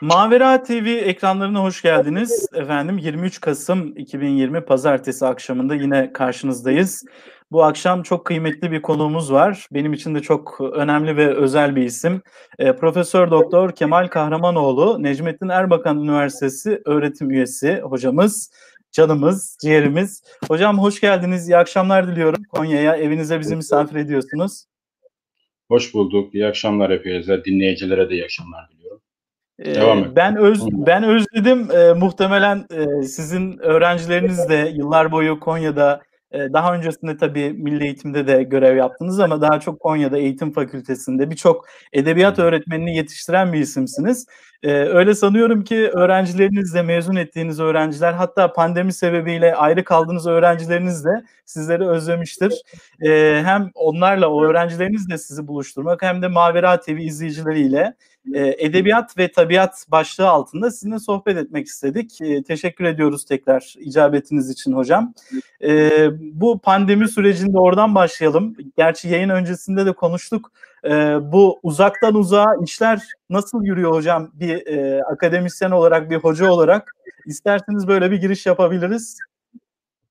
Mavera TV ekranlarına hoş geldiniz. Efendim 23 Kasım 2020 Pazartesi akşamında yine karşınızdayız. Bu akşam çok kıymetli bir konuğumuz var. Benim için de çok önemli ve özel bir isim. E, Profesör Doktor Kemal Kahramanoğlu, Necmettin Erbakan Üniversitesi öğretim üyesi hocamız, canımız, ciğerimiz. Hocam hoş geldiniz. İyi akşamlar diliyorum Konya'ya. Evinize bizi misafir ediyorsunuz. Hoş bulduk. İyi akşamlar hepinize. Dinleyicilere de iyi akşamlar diliyorum. Ee, et. Ben öz ben özledim. Ee, muhtemelen e, sizin öğrencileriniz de yıllar boyu Konya'da e, daha öncesinde tabii milli eğitimde de görev yaptınız ama daha çok Konya'da eğitim fakültesinde birçok edebiyat öğretmenini yetiştiren bir isimsiniz. Ee, öyle sanıyorum ki öğrencileriniz de mezun ettiğiniz öğrenciler hatta pandemi sebebiyle ayrı kaldığınız öğrencileriniz de sizleri özlemiştir. Ee, hem onlarla o öğrencilerinizle sizi buluşturmak hem de Mavera TV izleyicileriyle e, edebiyat ve tabiat başlığı altında sizinle sohbet etmek istedik. E, teşekkür ediyoruz tekrar icabetiniz için hocam. E, bu pandemi sürecinde oradan başlayalım. Gerçi yayın öncesinde de konuştuk. E, bu uzaktan uzağa işler nasıl yürüyor hocam? Bir e, akademisyen olarak, bir hoca olarak isterseniz böyle bir giriş yapabiliriz.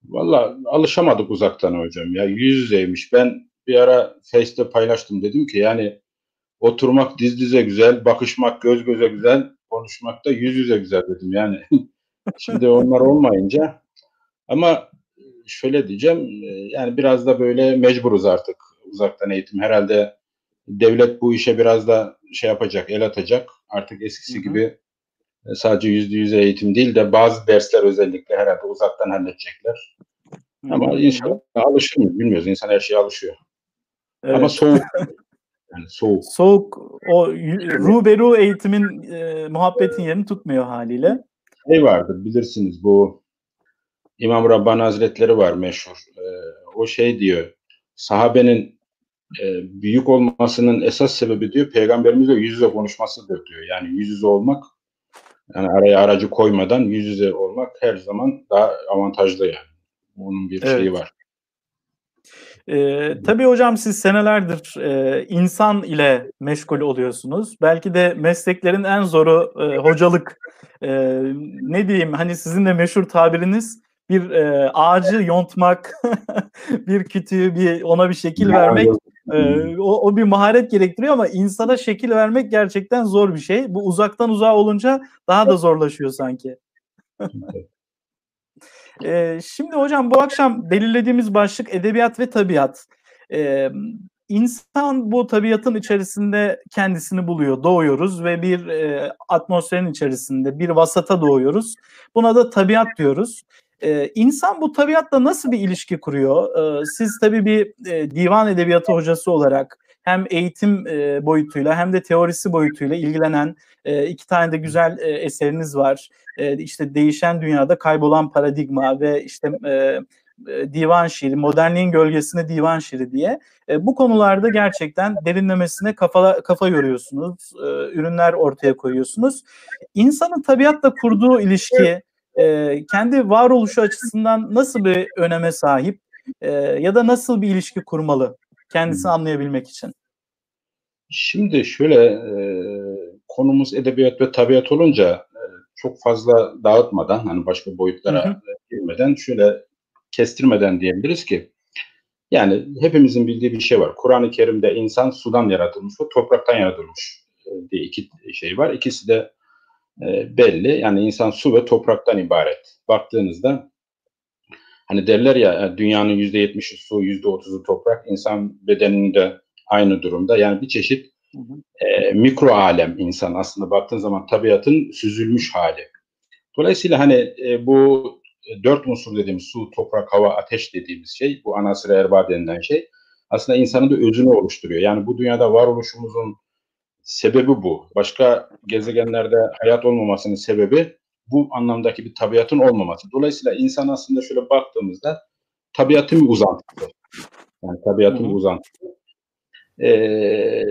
Valla alışamadık uzaktan hocam ya yüz yüzeymiş. Ben bir ara Face'te paylaştım dedim ki yani oturmak diz dize güzel, bakışmak göz göze güzel, konuşmak da yüz yüze güzel dedim yani. Şimdi onlar olmayınca ama şöyle diyeceğim yani biraz da böyle mecburuz artık uzaktan eğitim. Herhalde devlet bu işe biraz da şey yapacak, el atacak. Artık eskisi Hı-hı. gibi e, sadece yüzde yüze eğitim değil de bazı dersler özellikle herhalde uzaktan halledecekler. Hı-hı. Ama inşallah alışır mı bilmiyoruz. İnsan her şeye alışıyor. Evet. Ama soğuk Yani soğuk. Soğuk o ruberu eğitimin e, muhabbetin yerini tutmuyor haliyle. Şey vardır bilirsiniz bu İmam Rabbani Hazretleri var meşhur. E, o şey diyor sahabenin e, büyük olmasının esas sebebi diyor peygamberimizle yüz yüze konuşmasıdır diyor. Yani yüz yüze olmak yani araya aracı koymadan yüz yüze olmak her zaman daha avantajlı yani. Onun bir evet. şeyi var. Ee, tabii hocam siz senelerdir e, insan ile meşgul oluyorsunuz. Belki de mesleklerin en zoru e, hocalık. E, ne diyeyim hani sizin de meşhur tabiriniz bir e, ağacı yontmak, bir kütüğü bir ona bir şekil vermek e, o, o bir maharet gerektiriyor ama insana şekil vermek gerçekten zor bir şey. Bu uzaktan uzağa olunca daha da zorlaşıyor sanki. E, şimdi hocam bu akşam belirlediğimiz başlık edebiyat ve tabiat. E, insan bu tabiatın içerisinde kendisini buluyor. Doğuyoruz ve bir e, atmosferin içerisinde bir vasata doğuyoruz. Buna da tabiat diyoruz. Ee, insan bu tabiatla nasıl bir ilişki kuruyor? Ee, siz tabii bir e, divan edebiyatı hocası olarak hem eğitim e, boyutuyla hem de teorisi boyutuyla ilgilenen e, iki tane de güzel e, eseriniz var. E, işte değişen dünyada kaybolan paradigma ve işte divan şiiri, modernliğin gölgesine divan şiiri diye bu konularda gerçekten derinlemesine kafa kafa yoruyorsunuz, ürünler ortaya koyuyorsunuz. İnsanın tabiatla kurduğu ilişki kendi varoluşu açısından nasıl bir öneme sahip ya da nasıl bir ilişki kurmalı kendisini anlayabilmek için? Şimdi şöyle e, konumuz edebiyat ve tabiat olunca e, çok fazla dağıtmadan hani başka boyutlara hı hı. girmeden şöyle kestirmeden diyebiliriz ki yani hepimizin bildiği bir şey var. Kur'an-ı Kerim'de insan sudan yaratılmış ve topraktan yaratılmış e, diye iki şey var. İkisi de e, belli. Yani insan su ve topraktan ibaret. Baktığınızda hani derler ya dünyanın yüzde yetmişi su, yüzde otuzu toprak. İnsan bedeninde aynı durumda. Yani bir çeşit e, mikro alem insan aslında baktığın zaman tabiatın süzülmüş hali. Dolayısıyla hani e, bu dört unsur dediğimiz su, toprak, hava, ateş dediğimiz şey, bu anasır erba denilen şey aslında insanın da özünü oluşturuyor. Yani bu dünyada varoluşumuzun sebebi bu. Başka gezegenlerde hayat olmamasının sebebi bu anlamdaki bir tabiatın olmaması. Dolayısıyla insan aslında şöyle baktığımızda tabiatın bir uzantısı. Yani tabiatın bir uzantısı. Ee,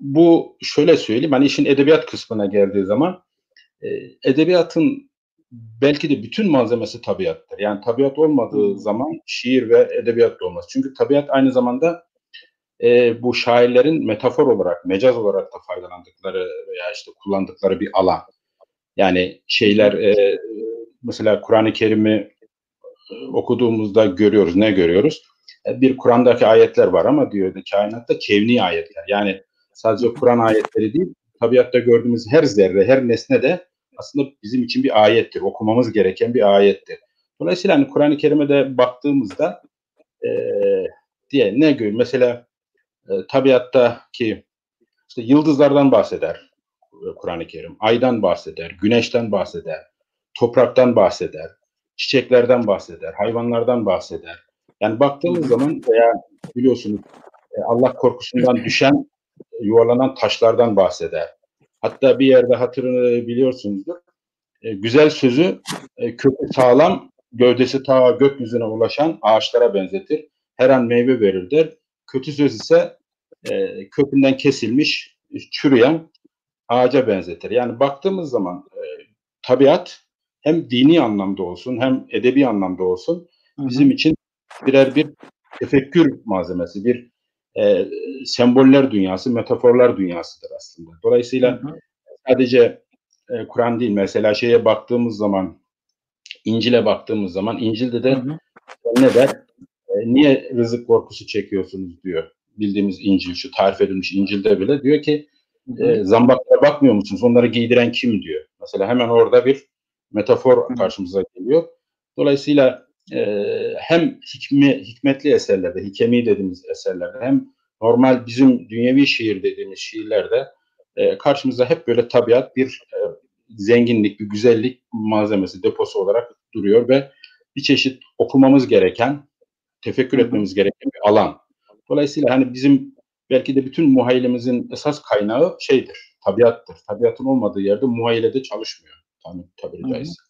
bu şöyle söyleyeyim, hani işin edebiyat kısmına geldiği zaman e, edebiyatın belki de bütün malzemesi tabiattır. Yani tabiat olmadığı zaman şiir ve edebiyat da olmaz. Çünkü tabiat aynı zamanda e, bu şairlerin metafor olarak, mecaz olarak da faydalandıkları veya işte kullandıkları bir alan. Yani şeyler e, mesela Kur'an-ı Kerim'i okuduğumuzda görüyoruz. Ne görüyoruz? E, bir Kur'an'daki ayetler var ama diyor kainatta kevni ayetler. Yani sadece Kur'an ayetleri değil, tabiatta gördüğümüz her zerre, her nesne de aslında bizim için bir ayettir. Okumamız gereken bir ayettir. Dolayısıyla hani Kur'an-ı Kerim'e de baktığımızda e, diye ne görüyor? Mesela e, tabiattaki işte yıldızlardan bahseder Kur'an-ı Kerim. Aydan bahseder, güneşten bahseder, topraktan bahseder, çiçeklerden bahseder, hayvanlardan bahseder. Yani baktığımız zaman veya biliyorsunuz e, Allah korkusundan düşen, yuvarlanan taşlardan bahseder. Hatta bir yerde hatırını biliyorsunuzdur. E, güzel sözü e, kökü sağlam, gövdesi ta gökyüzüne ulaşan ağaçlara benzetir. Her an meyve verir der. Kötü söz ise e, kökünden kesilmiş, çürüyen ağaca benzetir. Yani baktığımız zaman e, tabiat hem dini anlamda olsun hem edebi anlamda olsun bizim için birer bir tefekkür malzemesi, bir e, semboller dünyası, metaforlar dünyasıdır aslında. Dolayısıyla hı hı. sadece e, Kur'an değil, mesela şeye baktığımız zaman, İncil'e baktığımız zaman, İncil'de de hı hı. ne der? E, niye rızık korkusu çekiyorsunuz diyor. Bildiğimiz İncil, şu tarif edilmiş İncil'de bile diyor ki e, zambaklara bakmıyor musunuz? Onları giydiren kim diyor. Mesela hemen orada bir metafor karşımıza geliyor. Dolayısıyla e, hem hikmi, hikmetli eserlerde, hikemi dediğimiz eserlerde hem normal bizim dünyevi şiir dediğimiz şiirlerde e, karşımıza hep böyle tabiat bir e, zenginlik, bir güzellik malzemesi, deposu olarak duruyor ve bir çeşit okumamız gereken, tefekkür etmemiz gereken bir alan. Dolayısıyla hani bizim belki de bütün muhayyilemizin esas kaynağı şeydir, tabiattır. Tabiatın olmadığı yerde muhayyile de çalışmıyor. Tabii, tabiri caizse.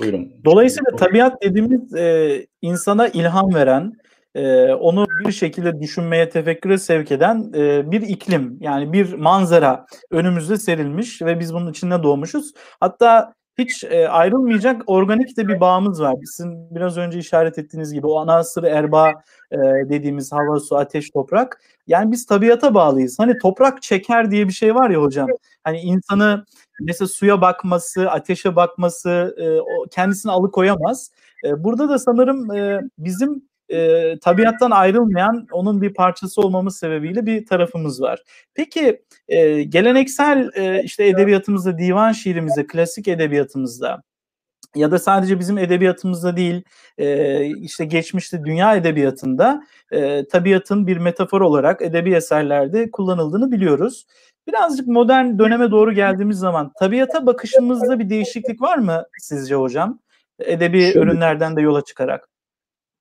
Buyurun. Dolayısıyla tabiat dediğimiz e, insana ilham veren, e, onu bir şekilde düşünmeye, tefekküre sevk eden e, bir iklim. Yani bir manzara önümüzde serilmiş ve biz bunun içinde doğmuşuz. Hatta hiç e, ayrılmayacak organik de bir bağımız var. Sizin biraz önce işaret ettiğiniz gibi o anasır erba e, dediğimiz hava, su, ateş, toprak. Yani biz tabiata bağlıyız. Hani toprak çeker diye bir şey var ya hocam. Hani insanı mesela suya bakması, ateşe bakması e, o kendisini alıkoyamaz. E, burada da sanırım e, bizim e, tabiattan ayrılmayan onun bir parçası olmamız sebebiyle bir tarafımız var. Peki e, geleneksel e, işte edebiyatımızda, divan şiirimizde, klasik edebiyatımızda ya da sadece bizim edebiyatımızda değil e, işte geçmişte dünya edebiyatında e, tabiatın bir metafor olarak edebi eserlerde kullanıldığını biliyoruz. Birazcık modern döneme doğru geldiğimiz zaman tabiata bakışımızda bir değişiklik var mı sizce hocam? Edebi Şöyle, ürünlerden de yola çıkarak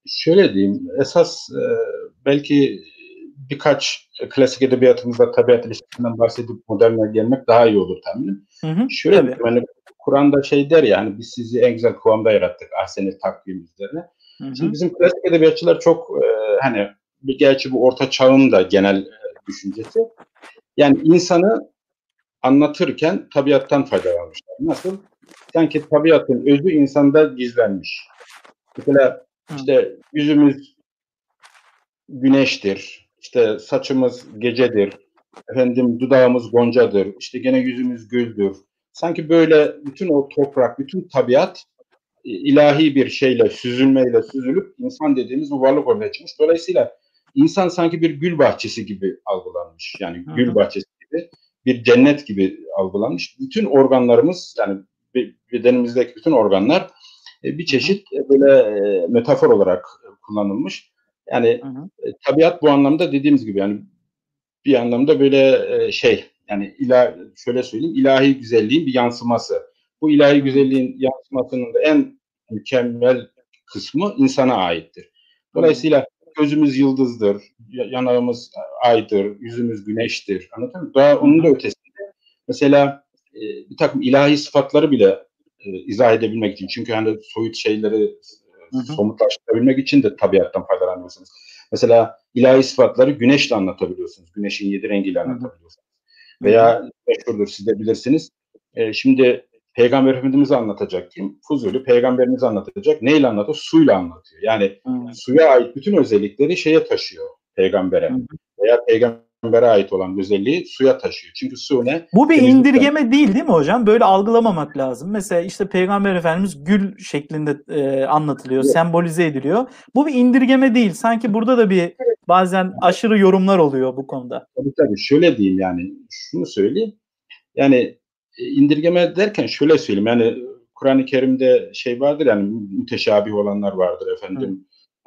şöyle diyeyim, esas e, belki birkaç klasik edebiyatımızda tabiat ilişkisinden bahsedip moderne gelmek daha iyi olur tahminim. Hı hı, şöyle tabii. hani Kur'an'da şey der ya, hani biz sizi en güzel kıvamda yarattık ahseni takvim üzerine. Hı hı. Şimdi bizim klasik edebiyatçılar çok e, hani gerçi bu orta çağın da genel e, düşüncesi. Yani insanı anlatırken tabiattan faydalanmışlar. Nasıl? Sanki tabiatın özü insanda gizlenmiş. Mesela işte yüzümüz güneştir. İşte saçımız gecedir. Efendim dudağımız goncadır. İşte gene yüzümüz güldür. Sanki böyle bütün o toprak, bütün tabiat e, ilahi bir şeyle, süzülmeyle süzülüp insan dediğimiz bu varlık ortaya çıkmış. Dolayısıyla insan sanki bir gül bahçesi gibi algılanmış. Yani Hı-hı. gül bahçesi gibi, bir cennet gibi algılanmış. Bütün organlarımız yani bedenimizdeki bütün organlar bir çeşit e, böyle e, metafor olarak kullanılmış. Yani hı hı. tabiat bu anlamda dediğimiz gibi yani bir anlamda böyle şey yani ilah şöyle söyleyeyim ilahi güzelliğin bir yansıması. Bu ilahi güzelliğin yansımasının da en mükemmel kısmı insana aittir. Dolayısıyla gözümüz yıldızdır, yanağımız aydır, yüzümüz güneştir. Anladın mı? Daha onun da ötesinde. Mesela bir takım ilahi sıfatları bile e, izah edebilmek için. Çünkü hani soyut şeyleri e, somutlaştırabilmek için de tabiattan faydalanıyorsunuz. Mesela ilahi sıfatları güneşle anlatabiliyorsunuz. Güneşin yedi rengiyle anlatabiliyorsunuz. Hı hı. Veya meşhurdur siz de bilirsiniz. E, şimdi Peygamber Efendimiz'i anlatacak kim? Fuzuli peygamberimizi anlatacak. Neyle anlatıyor? Suyla anlatıyor. Yani hı. suya ait bütün özellikleri şeye taşıyor peygambere. Hı hı. Veya peygamber peygambere ait olan özelliği suya taşıyor. Çünkü su ne? Bu bir indirgeme değil değil mi hocam? Böyle algılamamak lazım. Mesela işte Peygamber Efendimiz gül şeklinde e, anlatılıyor, evet. sembolize ediliyor. Bu bir indirgeme değil. Sanki burada da bir bazen aşırı yorumlar oluyor bu konuda. Tabii tabii. Şöyle diyeyim yani. Şunu söyleyeyim. Yani e, indirgeme derken şöyle söyleyeyim. Yani Kur'an-ı Kerim'de şey vardır yani müteşabih olanlar vardır efendim. Hı.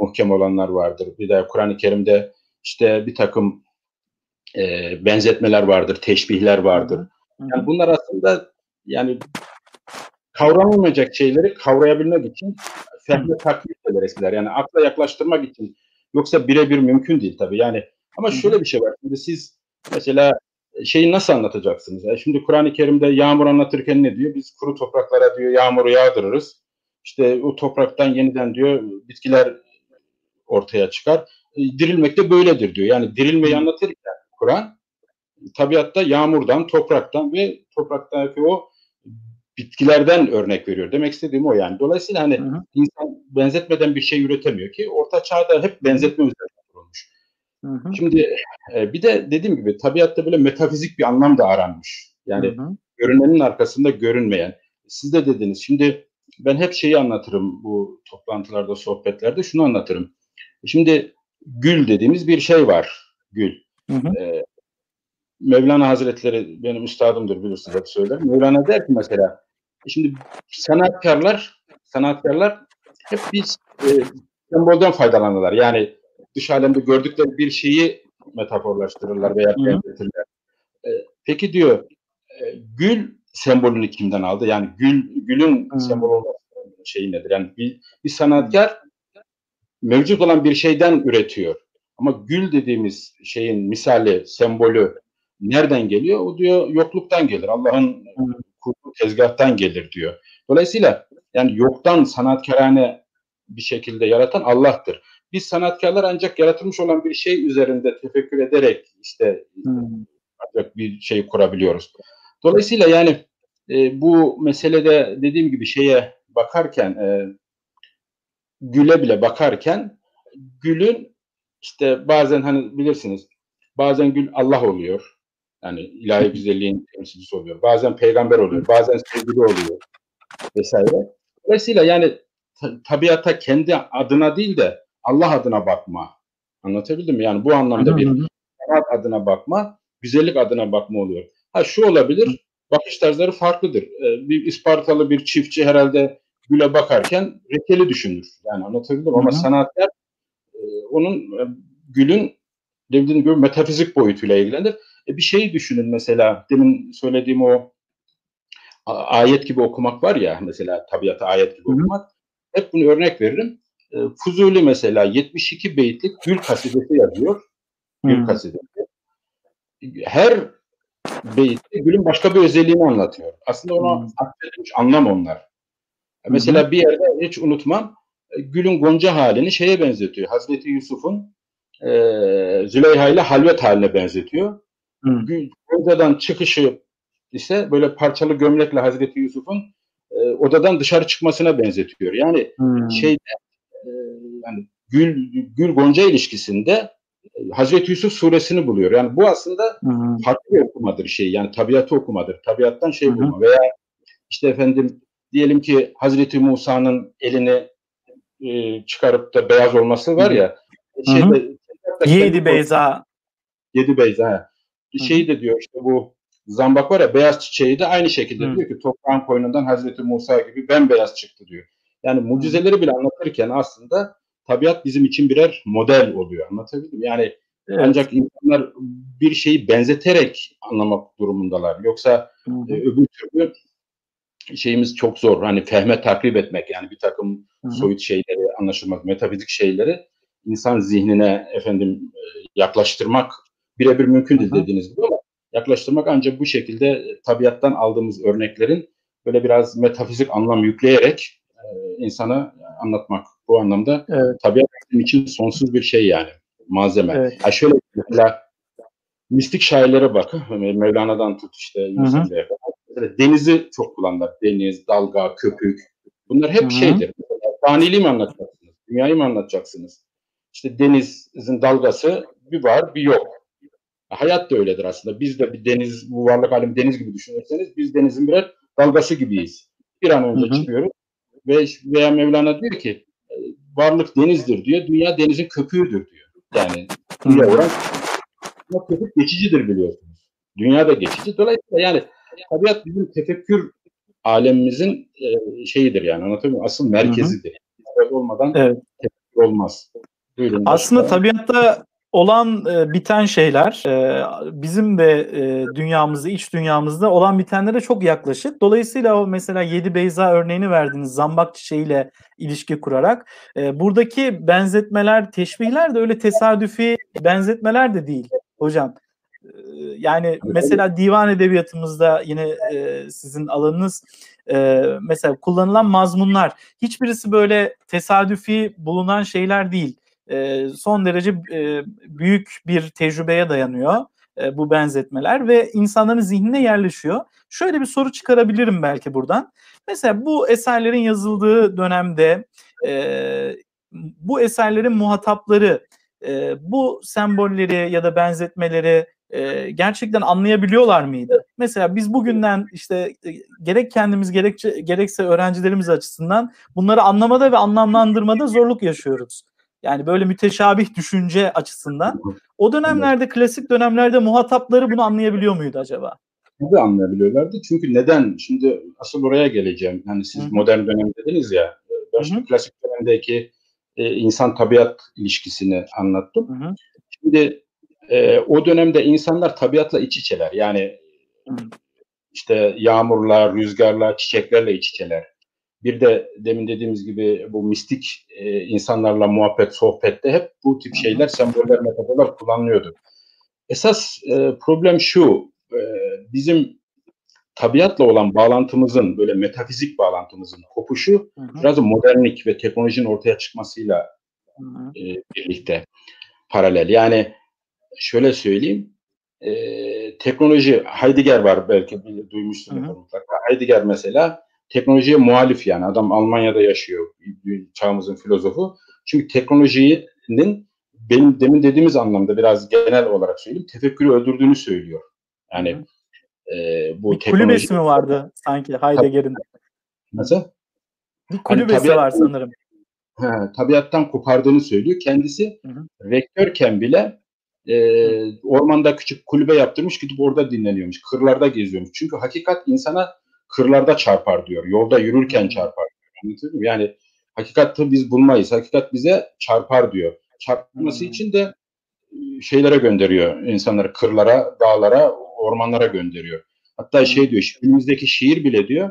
Muhkem olanlar vardır. Bir de Kur'an-ı Kerim'de işte bir takım e, benzetmeler vardır, teşbihler vardır. Yani bunlar aslında yani kavranılmayacak şeyleri kavrayabilmek için fehme taklit eder eskiler. Yani akla yaklaştırmak için. Yoksa birebir mümkün değil tabii. Yani ama şöyle bir şey var. Şimdi siz mesela şeyi nasıl anlatacaksınız? Yani şimdi Kur'an-ı Kerim'de yağmur anlatırken ne diyor? Biz kuru topraklara diyor yağmuru yağdırırız. İşte o topraktan yeniden diyor bitkiler ortaya çıkar. E, dirilmek de böyledir diyor. Yani dirilmeyi anlatırken Kur'an tabiatta yağmurdan, topraktan ve topraktaki o bitkilerden örnek veriyor. Demek istediğim o yani. Dolayısıyla hani hı hı. insan benzetmeden bir şey üretemiyor ki orta çağda hep benzetme üzerine kurulmuş. Hı hı. Şimdi e, bir de dediğim gibi tabiatta böyle metafizik bir anlam da aranmış. Yani hı hı. görünenin arkasında görünmeyen. Siz de dediniz. Şimdi ben hep şeyi anlatırım bu toplantılarda, sohbetlerde şunu anlatırım. Şimdi gül dediğimiz bir şey var. Gül. Hı hı. Ee, Mevlana Hazretleri benim üstadımdır bilirsiniz hep söyler. Mevlana der ki mesela şimdi sanatkarlar sanatkarlar hep biz e, sembolden faydalanırlar. Yani dış alemde gördükleri bir şeyi metaforlaştırırlar veya benzetirler. E, peki diyor e, gül sembolünü kimden aldı? Yani gül gülün hmm. sembol olması şeyi nedir? Yani bir, bir sanatkar mevcut olan bir şeyden üretiyor. Ama gül dediğimiz şeyin misali, sembolü nereden geliyor? O diyor yokluktan gelir. Allah'ın kurduğu tezgahtan gelir diyor. Dolayısıyla yani yoktan sanatkarane bir şekilde yaratan Allah'tır. Biz sanatkarlar ancak yaratılmış olan bir şey üzerinde tefekkür ederek işte hmm. ancak bir şey kurabiliyoruz. Dolayısıyla yani e, bu meselede dediğim gibi şeye bakarken e, güle bile bakarken gülün işte bazen hani bilirsiniz bazen gül Allah oluyor. Yani ilahi güzelliğin temsilcisi oluyor. Bazen peygamber oluyor. Bazen sevgili oluyor. Vesaire. Dolayısıyla yani tabiata kendi adına değil de Allah adına bakma. Anlatabildim mi? Yani bu anlamda bir sanat adına bakma, güzellik adına bakma oluyor. Ha şu olabilir, bakış tarzları farklıdır. Ee, bir İspartalı bir çiftçi herhalde güle bakarken rekeli düşünür. Yani anlatabildim ama sanatlar e, onun e, gülün dediğim gibi metafizik boyutuyla ilgilenir. E, bir şeyi düşünün mesela demin söylediğim o ayet gibi okumak var ya mesela tabiata ayet gibi okumak. Hep bunu örnek veririm. E, Fuzuli mesela 72 beytlik gül kasidesi yazıyor. Gül Hı-hı. kasidesi. Her beytte gülün başka bir özelliğini anlatıyor. Aslında ona atfedilmiş anlam onlar. Mesela bir yerde hiç unutmam gülün gonca halini şeye benzetiyor. Hazreti Yusuf'un e, Züleyha ile halvet haline benzetiyor. Goncadan çıkışı ise böyle parçalı gömlekle Hazreti Yusuf'un e, odadan dışarı çıkmasına benzetiyor. Yani hmm. şeyde e, yani gül gül gonca ilişkisinde e, Hazreti Yusuf suresini buluyor. Yani bu aslında hmm. farklı bir okumadır şey. Yani tabiatı okumadır. Tabiattan şey hmm. bulma veya işte efendim diyelim ki Hazreti Musa'nın elini e, çıkarıp da beyaz olması var ya. Şeyde, Yedi Beyza. Yedi Beyza. Şey de diyor işte bu zambak var ya beyaz çiçeği de aynı şekilde Hı. diyor ki toprağın koynundan Hazreti Musa gibi bembeyaz çıktı diyor. Yani mucizeleri bile anlatırken aslında tabiat bizim için birer model oluyor. Anlatabildim Yani evet. ancak insanlar bir şeyi benzeterek anlamak durumundalar. Yoksa e, öbür türlü şeyimiz çok zor. Hani fehme takrip etmek yani bir takım Hı-hı. soyut şeyleri anlaşılmak, metafizik şeyleri insan zihnine efendim e, yaklaştırmak birebir mümkün değil dediğiniz gibi ama yaklaştırmak ancak bu şekilde e, tabiattan aldığımız örneklerin böyle biraz metafizik anlam yükleyerek e, insana anlatmak. Bu anlamda evet. tabiat bizim için sonsuz bir şey yani malzeme. Evet. Ha şöyle mesela mistik şairlere bak. Mevlana'dan tut işte Yunus'a Denizi çok kullanırlar. Deniz, dalga, köpük. Bunlar hep Hı-hı. şeydir. Faniliği mi anlatacaksınız? Dünyayı mı anlatacaksınız? İşte denizin dalgası bir var bir yok. Hayat da öyledir aslında. Biz de bir deniz, bu varlık alemi deniz gibi düşünürseniz biz denizin birer dalgası gibiyiz. Bir an önce hı hı. çıkıyoruz ve veya Mevlana diyor ki e, varlık denizdir diyor. Dünya denizin köpüğüdür diyor. Yani dünya olan köpük geçicidir biliyorsunuz. Dünya da geçici. Dolayısıyla yani tabiat bizim tefekkür alemimizin e, şeyidir yani anlatabiliyor muyum? Asıl merkezidir. Tabiat olmadan evet. tefekkür olmaz. Buyurun Aslında başka. tabiatta olan e, biten şeyler e, bizim de e, dünyamızda, iç dünyamızda olan bitenlere çok yaklaşık. Dolayısıyla o mesela Yedi Beyza örneğini verdiğiniz zambak çiçeğiyle ilişki kurarak e, buradaki benzetmeler, teşbihler de öyle tesadüfi benzetmeler de değil hocam. Yani mesela divan edebiyatımızda yine e, sizin alanınız e, mesela kullanılan mazmunlar hiçbirisi böyle tesadüfi bulunan şeyler değil e, son derece e, büyük bir tecrübeye dayanıyor e, bu benzetmeler ve insanların zihnine yerleşiyor. Şöyle bir soru çıkarabilirim belki buradan. Mesela bu eserlerin yazıldığı dönemde e, bu eserlerin muhatapları e, bu sembolleri ya da benzetmeleri e, gerçekten anlayabiliyorlar mıydı? Mesela biz bugünden işte e, gerek kendimiz gerekçe, gerekse öğrencilerimiz açısından bunları anlamada ve anlamlandırmada zorluk yaşıyoruz. Yani böyle müteşabih düşünce açısından. O dönemlerde, klasik dönemlerde muhatapları bunu anlayabiliyor muydu acaba? Tabii anlayabiliyorlardı. Çünkü neden? Şimdi asıl oraya geleceğim. Hani siz Hı. modern dönem dediniz ya. Ben şimdi klasik dönemdeki e, insan tabiat ilişkisini anlattım. Hı. Şimdi e, o dönemde insanlar tabiatla iç içeler. Yani işte yağmurlar, rüzgarlar, çiçeklerle iç içeler. Bir de demin dediğimiz gibi bu mistik e, insanlarla muhabbet, sohbette hep bu tip şeyler, semboller, metaforlar kullanılıyordu. Esas e, problem şu, e, bizim tabiatla olan bağlantımızın, böyle metafizik bağlantımızın kopuşu hı hı. biraz modernlik ve teknolojinin ortaya çıkmasıyla hı hı. E, birlikte paralel. Yani şöyle söyleyeyim, e, teknoloji, Heidegger var belki duymuşsunuz mutlaka. Heidegger mesela teknolojiye muhalif yani. Adam Almanya'da yaşıyor çağımızın filozofu. Çünkü teknolojinin benim demin dediğimiz anlamda biraz genel olarak söyleyeyim tefekkürü öldürdüğünü söylüyor. Yani e, bu bir teknoloji... Kulübesi mi vardı sanki Heidegger'in? Nasıl? Bir kulübesi hani tabiat, var sanırım. He, tabiattan kopardığını söylüyor. Kendisi hı hı. rektörken bile e, ormanda küçük kulübe yaptırmış gidip orada dinleniyormuş. Kırlarda geziyormuş. Çünkü hakikat insana kırlarda çarpar diyor. Yolda yürürken çarpar diyor. Anladın mı? Yani hakikati biz bulmayız. Hakikat bize çarpar diyor. Çarpması için de ıı, şeylere gönderiyor insanları kırlara, dağlara, ormanlara gönderiyor. Hatta şey diyor, günümüzdeki şiir bile diyor,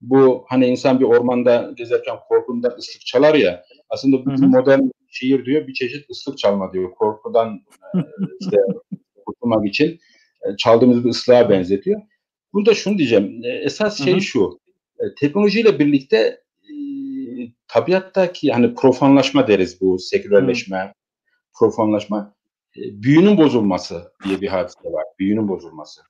bu hani insan bir ormanda gezerken korkundan ıslık çalar ya, aslında bu modern şiir diyor bir çeşit ıslık çalma diyor. Korkudan işte kurtulmak için çaldığımız bir ıslığa benzetiyor. Burada şunu diyeceğim. E, esas şey Hı-hı. şu. E, teknolojiyle birlikte e, tabiattaki hani profanlaşma deriz bu sekülerleşme, Hı-hı. profanlaşma e, büyünün bozulması diye bir hadise var. Büyünün bozulması.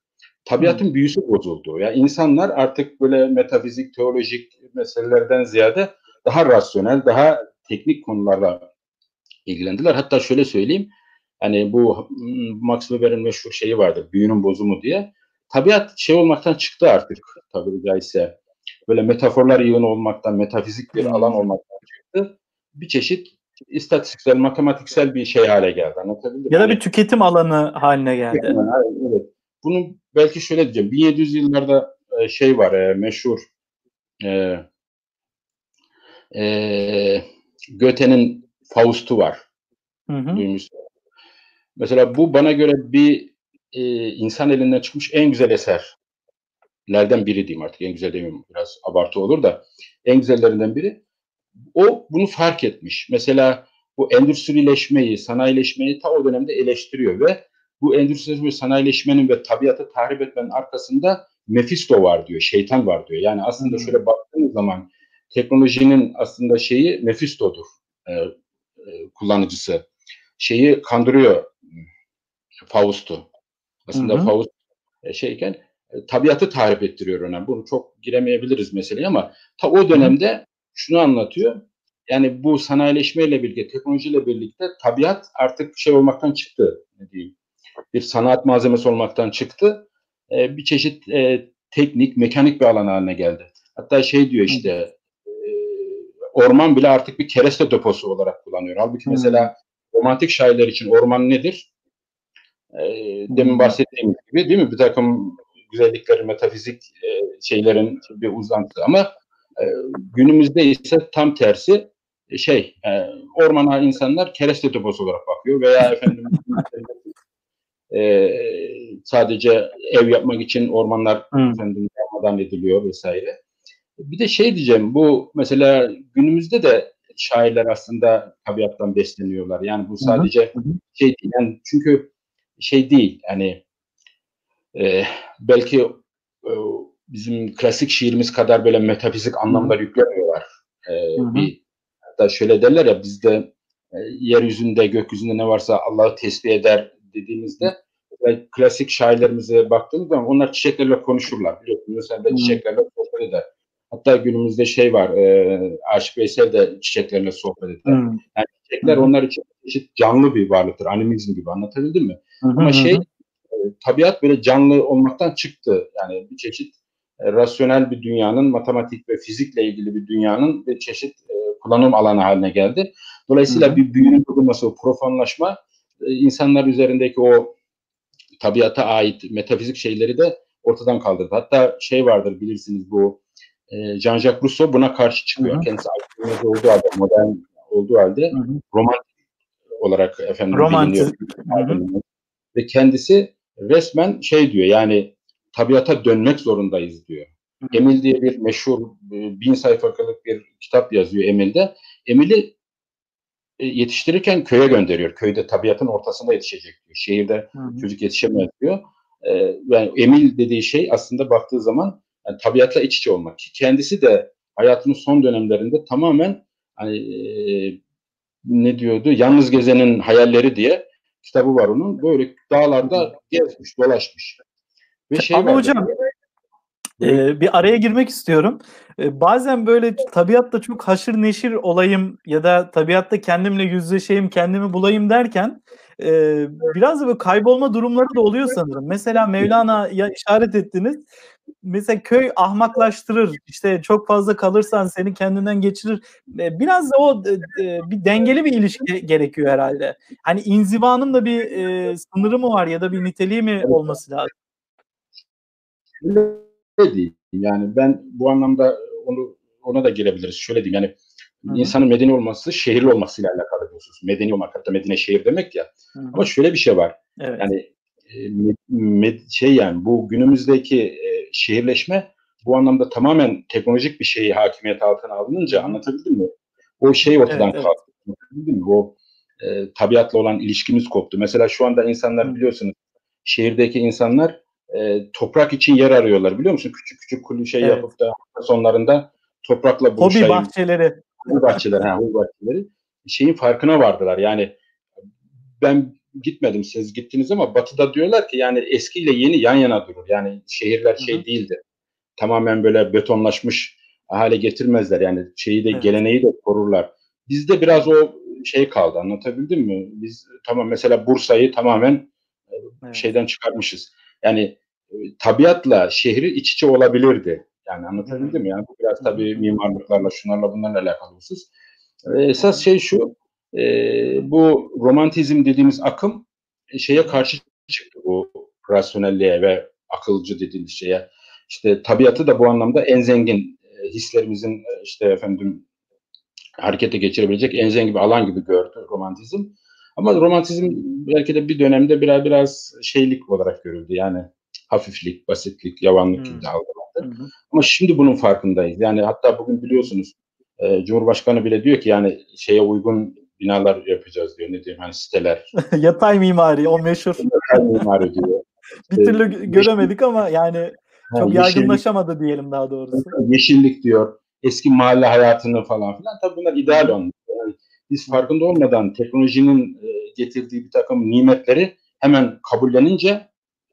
Tabiatın Hı-hı. büyüsü bozuldu. Yani insanlar artık böyle metafizik, teolojik meselelerden ziyade daha rasyonel, daha teknik konularla ilgilendiler. Hatta şöyle söyleyeyim. Hani bu Max Weber'in meşhur şeyi vardır. Büyünün bozumu diye tabiat şey olmaktan çıktı artık tabiri caizse. Böyle metaforlar yığını olmaktan, metafizik bir alan hmm. olmaktan çıktı. Bir çeşit istatistiksel, matematiksel bir şey hale geldi. Anlatabildim Ya da bir tüketim alanı haline geldi. Evet. Bunu belki şöyle diyeceğim. 1700 yıllarda e, şey var e, meşhur e, e, Goethe'nin Faust'u var. Hı hı. Mesela bu bana göre bir e, insan elinden çıkmış en güzel eserlerden biri diyeyim artık. En güzel demeyeyim biraz abartı olur da en güzellerinden biri. O bunu fark etmiş. Mesela bu endüstrileşmeyi, sanayileşmeyi ta o dönemde eleştiriyor ve bu endüstrileşme, sanayileşmenin ve tabiatı tahrip etmenin arkasında Mephisto var diyor, şeytan var diyor. Yani aslında hmm. şöyle baktığınız zaman teknolojinin aslında şeyi Mephisto'dur e, e, kullanıcısı. Şeyi kandırıyor Faust'u. Aslında hı hı. Faust e, şeyken e, tabiatı tarif ettiriyor ona. Bunu çok giremeyebiliriz meseleye ama ta o dönemde şunu anlatıyor. Yani bu sanayileşmeyle birlikte, teknolojiyle birlikte tabiat artık şey olmaktan çıktı. Ne diyeyim? bir sanat malzemesi olmaktan çıktı. E, bir çeşit e, teknik, mekanik bir alan haline geldi. Hatta şey diyor işte e, orman bile artık bir kereste deposu olarak kullanıyor. Halbuki hmm. mesela romantik şairler için orman nedir? E, demin bahsettiğim gibi değil mi? Bir takım güzelliklerin, metafizik e, şeylerin bir uzantısı. Ama e, günümüzde ise tam tersi e, şey e, ormana insanlar kereste deposu olarak bakıyor veya efendim e, sadece ev yapmak için ormanlar hmm. efendim ediliyor vesaire. Bir de şey diyeceğim bu mesela günümüzde de şairler aslında tabiattan besleniyorlar. Yani bu sadece hı hı. şey değil. Yani çünkü şey değil yani e, belki e, bizim klasik şiirimiz kadar böyle metafizik anlamlar yüklemiyorlar. E, bir hatta şöyle derler ya bizde e, yeryüzünde gökyüzünde ne varsa Allah'ı tesbih eder dediğimizde klasik şairlerimize baktığımız zaman onlar çiçeklerle konuşurlar. Biliyorsunuz mesela de çiçeklerle sohbet eder. Hatta günümüzde şey var, e, Aşık Veysel de çiçeklerle sohbet eder. Hmm. Yani çiçekler hmm. onlar için çeşit canlı bir varlıktır. Animizm gibi anlatabildim mi? Hmm. Ama şey, e, tabiat böyle canlı olmaktan çıktı. Yani bir çeşit e, rasyonel bir dünyanın, matematik ve fizikle ilgili bir dünyanın bir çeşit e, kullanım alanı haline geldi. Dolayısıyla hmm. bir büyünün kurulması, o profanlaşma e, insanlar üzerindeki o tabiata ait metafizik şeyleri de ortadan kaldırdı. Hatta şey vardır bilirsiniz bu e, Jean-Jacques Rousseau buna karşı çıkıyor. Hı hı. Kendisi aydınlık olduğu halde, modern olduğu halde hı hı. romantik olarak efendim romantik. Ve kendisi resmen şey diyor yani tabiata dönmek zorundayız diyor. Hı hı. Emil diye bir meşhur e, bin sayfalık bir kitap yazıyor Emil'de. Emil'i e, yetiştirirken köye gönderiyor. Köyde tabiatın ortasında yetişecek diyor. Şehirde hı hı. çocuk yetişemez diyor. Ee, yani Emil dediği şey aslında baktığı zaman yani tabiatla iç içe olmak. Kendisi de hayatının son dönemlerinde tamamen hani e, ne diyordu? Yalnız gezenin hayalleri diye kitabı var onun. Böyle dağlarda gezmiş, dolaşmış. Ve şey Ama hocam ee, bir araya girmek istiyorum. Ee, bazen böyle tabiatta çok haşır neşir olayım ya da tabiatta kendimle yüzleşeyim, kendimi bulayım derken e, biraz da böyle kaybolma durumları da oluyor sanırım. Mesela Mevlana'ya işaret ettiniz. Mesela köy ahmaklaştırır. İşte çok fazla kalırsan seni kendinden geçirir. E, biraz da o e, bir dengeli bir ilişki gerekiyor herhalde. Hani inzivanın da bir e, sınırı mı var ya da bir niteliği mi olması lazım? Değil. Yani ben bu anlamda onu ona da girebiliriz. Şöyle diyeyim yani Hı-hı. insanın medeni olması şehirli olmasıyla alakalı diyorsunuz. Medeni olmak hatta Medine şehir demek ya. Hı-hı. Ama şöyle bir şey var. Evet. Yani med, med, şey yani bu günümüzdeki e, şehirleşme bu anlamda tamamen teknolojik bir şeyi hakimiyet altına alınınca anlatabildim mi? O şey ortadan evet, kalktı. Evet. O e, tabiatla olan ilişkimiz koptu. Mesela şu anda insanlar biliyorsunuz şehirdeki insanlar e, toprak için yer arıyorlar biliyor musun? Küçük küçük kulu şey evet. yapıp da sonlarında toprakla buluşayım. Hobi bahçeleri. Hobi bahçeleri, ha, hobi bahçeleri. Şeyin farkına vardılar. Yani ben gitmedim siz gittiniz ama batıda diyorlar ki yani eskiyle yeni yan yana durur. Yani şehirler şey Hı-hı. değildir. Tamamen böyle betonlaşmış hale getirmezler. Yani şeyi de evet. geleneği de korurlar. Bizde biraz o şey kaldı anlatabildim mi? Biz tamam mesela Bursa'yı tamamen evet. şeyden çıkarmışız. Yani e, tabiatla şehri iç içe olabilirdi. Yani anlatabildim mi? Yani bu biraz tabii mimarlıklarla, şunlarla bunlarla alakalı husus. E, esas şey şu, e, bu romantizm dediğimiz akım e, şeye karşı çıktı bu rasyonelliğe ve akılcı dediğimiz şeye. İşte tabiatı da bu anlamda en zengin hislerimizin işte efendim harekete geçirebilecek en zengin bir alan gibi gördü romantizm. Ama romantizm belki de bir dönemde biraz biraz şeylik olarak görüldü. Yani hafiflik, basitlik, yavanlık gibi hmm. algılandı. Ama şimdi bunun farkındayız. Yani hatta bugün biliyorsunuz e, Cumhurbaşkanı bile diyor ki yani şeye uygun binalar yapacağız diyor. Ne diyeyim hani siteler. Yatay mimari o meşhur. Yatay mimari diyor. bir türlü göremedik ama yani çok ha, yaygınlaşamadı diyelim daha doğrusu. Yeşillik diyor. Eski mahalle hayatını falan filan. Tabii bunlar ideal onlar biz farkında olmadan teknolojinin e, getirdiği bir takım nimetleri hemen kabullenince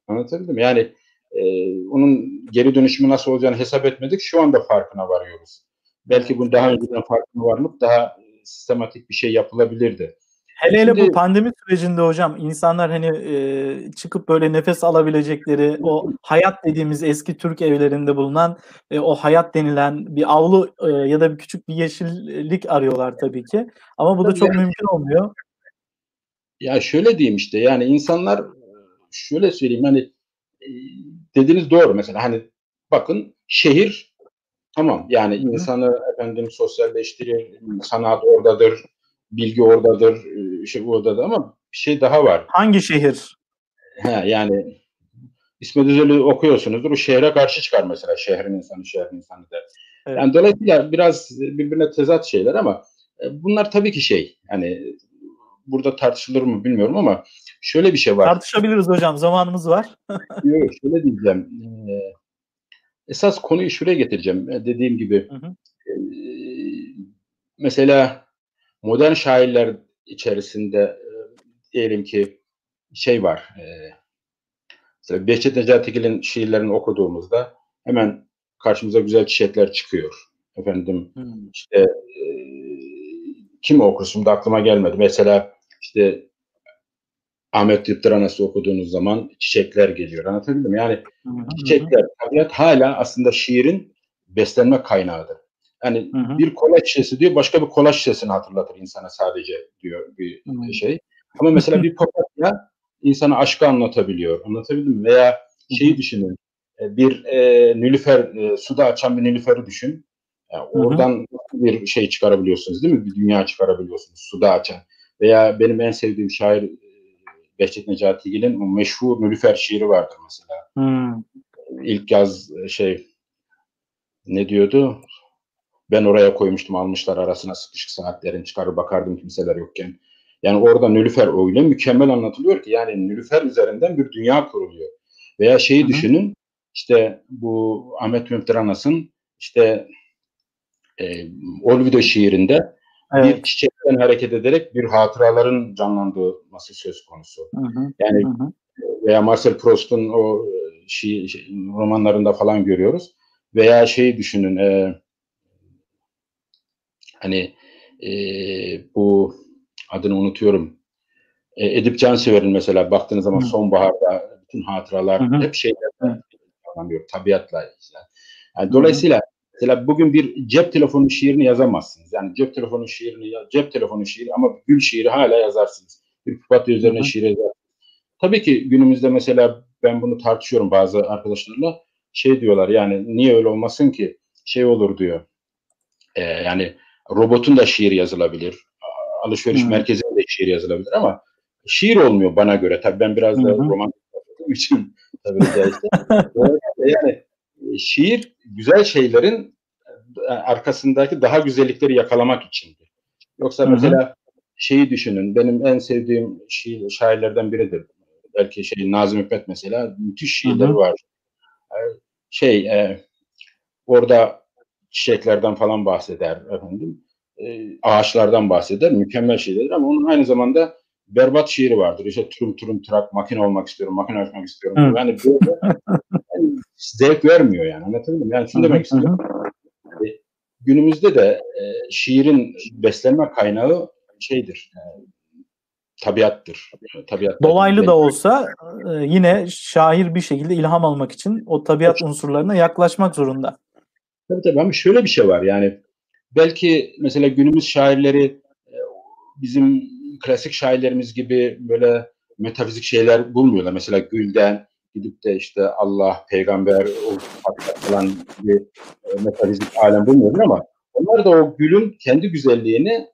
anlatabildim yani e, onun geri dönüşümü nasıl olacağını hesap etmedik. Şu anda farkına varıyoruz. Belki bunu daha önceden farkına varılıp daha sistematik bir şey yapılabilirdi. Hele hele bu pandemi sürecinde hocam insanlar hani e, çıkıp böyle nefes alabilecekleri o hayat dediğimiz eski Türk evlerinde bulunan e, o hayat denilen bir avlu e, ya da bir küçük bir yeşillik arıyorlar tabii ki. Ama bu da çok mümkün olmuyor. Ya şöyle diyeyim işte yani insanlar şöyle söyleyeyim hani e, dediğiniz doğru mesela hani bakın şehir tamam yani insanı efendim sosyalleştirir, sanat oradadır, bilgi oradadır, şey oradadır ama bir şey daha var. Hangi şehir? Ha, yani İsmet Özel'i okuyorsunuzdur. O şehre karşı çıkar mesela. Şehrin insanı, şehrin insanı der. Evet. Yani dolayısıyla biraz birbirine tezat şeyler ama e, bunlar tabii ki şey. Yani burada tartışılır mı bilmiyorum ama şöyle bir şey var. Tartışabiliriz hocam. Zamanımız var. Yok şöyle diyeceğim. Ee, esas konuyu şuraya getireceğim. Dediğim gibi hı hı. E, mesela modern şairler içerisinde e, diyelim ki şey var. E, mesela Behçet Necatigil'in şiirlerini okuduğumuzda hemen karşımıza güzel çiçekler çıkıyor. Efendim hmm. işte e, kim okur şimdi aklıma gelmedi. Mesela işte Ahmet Yıptıranas'ı okuduğunuz zaman çiçekler geliyor. Anlatabildim mi? Yani hı hı. çiçekler, tabiat hala aslında şiirin beslenme kaynağıdır. Yani hı hı. bir kola şişesi diyor başka bir kola şişesini hatırlatır insana sadece diyor bir hı. şey. Ama mesela bir papatya insana aşkı anlatabiliyor. Anlatabildim mi? Veya şeyi düşünün. E, bir e, nilüfer, e, suda açan bir nilüferi düşün. Yani oradan hı hı. bir şey çıkarabiliyorsunuz değil mi? Bir dünya çıkarabiliyorsunuz suda açan. Veya benim en sevdiğim şair e, Behçet Necatigil'in meşhur Nülüfer şiiri vardır mesela. Hmm. İlk yaz e, şey ne diyordu? Ben oraya koymuştum almışlar arasına sıkışık saatlerin çıkarır bakardım kimseler yokken. Yani orada Nülüfer öyle mükemmel anlatılıyor ki yani Nülüfer üzerinden bir dünya kuruluyor. Veya şeyi Hı-hı. düşünün işte bu Ahmet Mümtür Anas'ın işte e, Olvido şiirinde evet. bir çiçekten hareket ederek bir hatıraların canlandırması söz konusu. Hı-hı. Yani Hı-hı. veya Marcel Proust'un o şiir, şey, romanlarında falan görüyoruz. Veya şeyi düşünün e, hani e, bu adını unutuyorum. E, Edip Cansever'in mesela baktığınız zaman Hı. sonbaharda bütün hatıralar Hı. hep şeyler anlamıyor tabiatla. Yani, yani dolayısıyla mesela bugün bir cep telefonu şiirini yazamazsınız. Yani cep telefonu şiirini cep telefonu şiiri ama gül şiiri hala yazarsınız. Bir papatya üzerine Hı. şiir yazarsınız. Tabii ki günümüzde mesela ben bunu tartışıyorum bazı arkadaşlarla. Şey diyorlar yani niye öyle olmasın ki? Şey olur diyor. E, yani robotun da şiir yazılabilir. Alışveriş hmm. merkezinde de şiir yazılabilir ama şiir olmuyor bana göre. Tabii ben biraz da roman için tabii işte. yani e, şiir güzel şeylerin e, arkasındaki daha güzellikleri yakalamak içindir. Yoksa Hı-hı. mesela şeyi düşünün. Benim en sevdiğim şiir, şairlerden biridir. Belki şey Nazım Hikmet mesela müthiş şiirleri var. E, şey e, orada çiçeklerden falan bahseder efendim. E, ağaçlardan bahseder. Mükemmel şeyler ama onun aynı zamanda berbat şiiri vardır. İşte turum turum trak makine olmak istiyorum, makine açmak istiyorum. Hı. Yani böyle yani zevk vermiyor yani. Anlatabildim? Yani şunu demek istiyorum. E, günümüzde de e, şiirin beslenme kaynağı şeydir. E, tabiattır. Tabiat Dolaylı da olsa e, yine şair bir şekilde ilham almak için o tabiat unsurlarına yaklaşmak zorunda. Tabii tabii ama şöyle bir şey var yani belki mesela günümüz şairleri e, bizim klasik şairlerimiz gibi böyle metafizik şeyler bulmuyorlar. Mesela Gül'den gidip de işte Allah, peygamber falan bir e, metafizik alem bulmuyorlar ama onlar da o Gül'ün kendi güzelliğini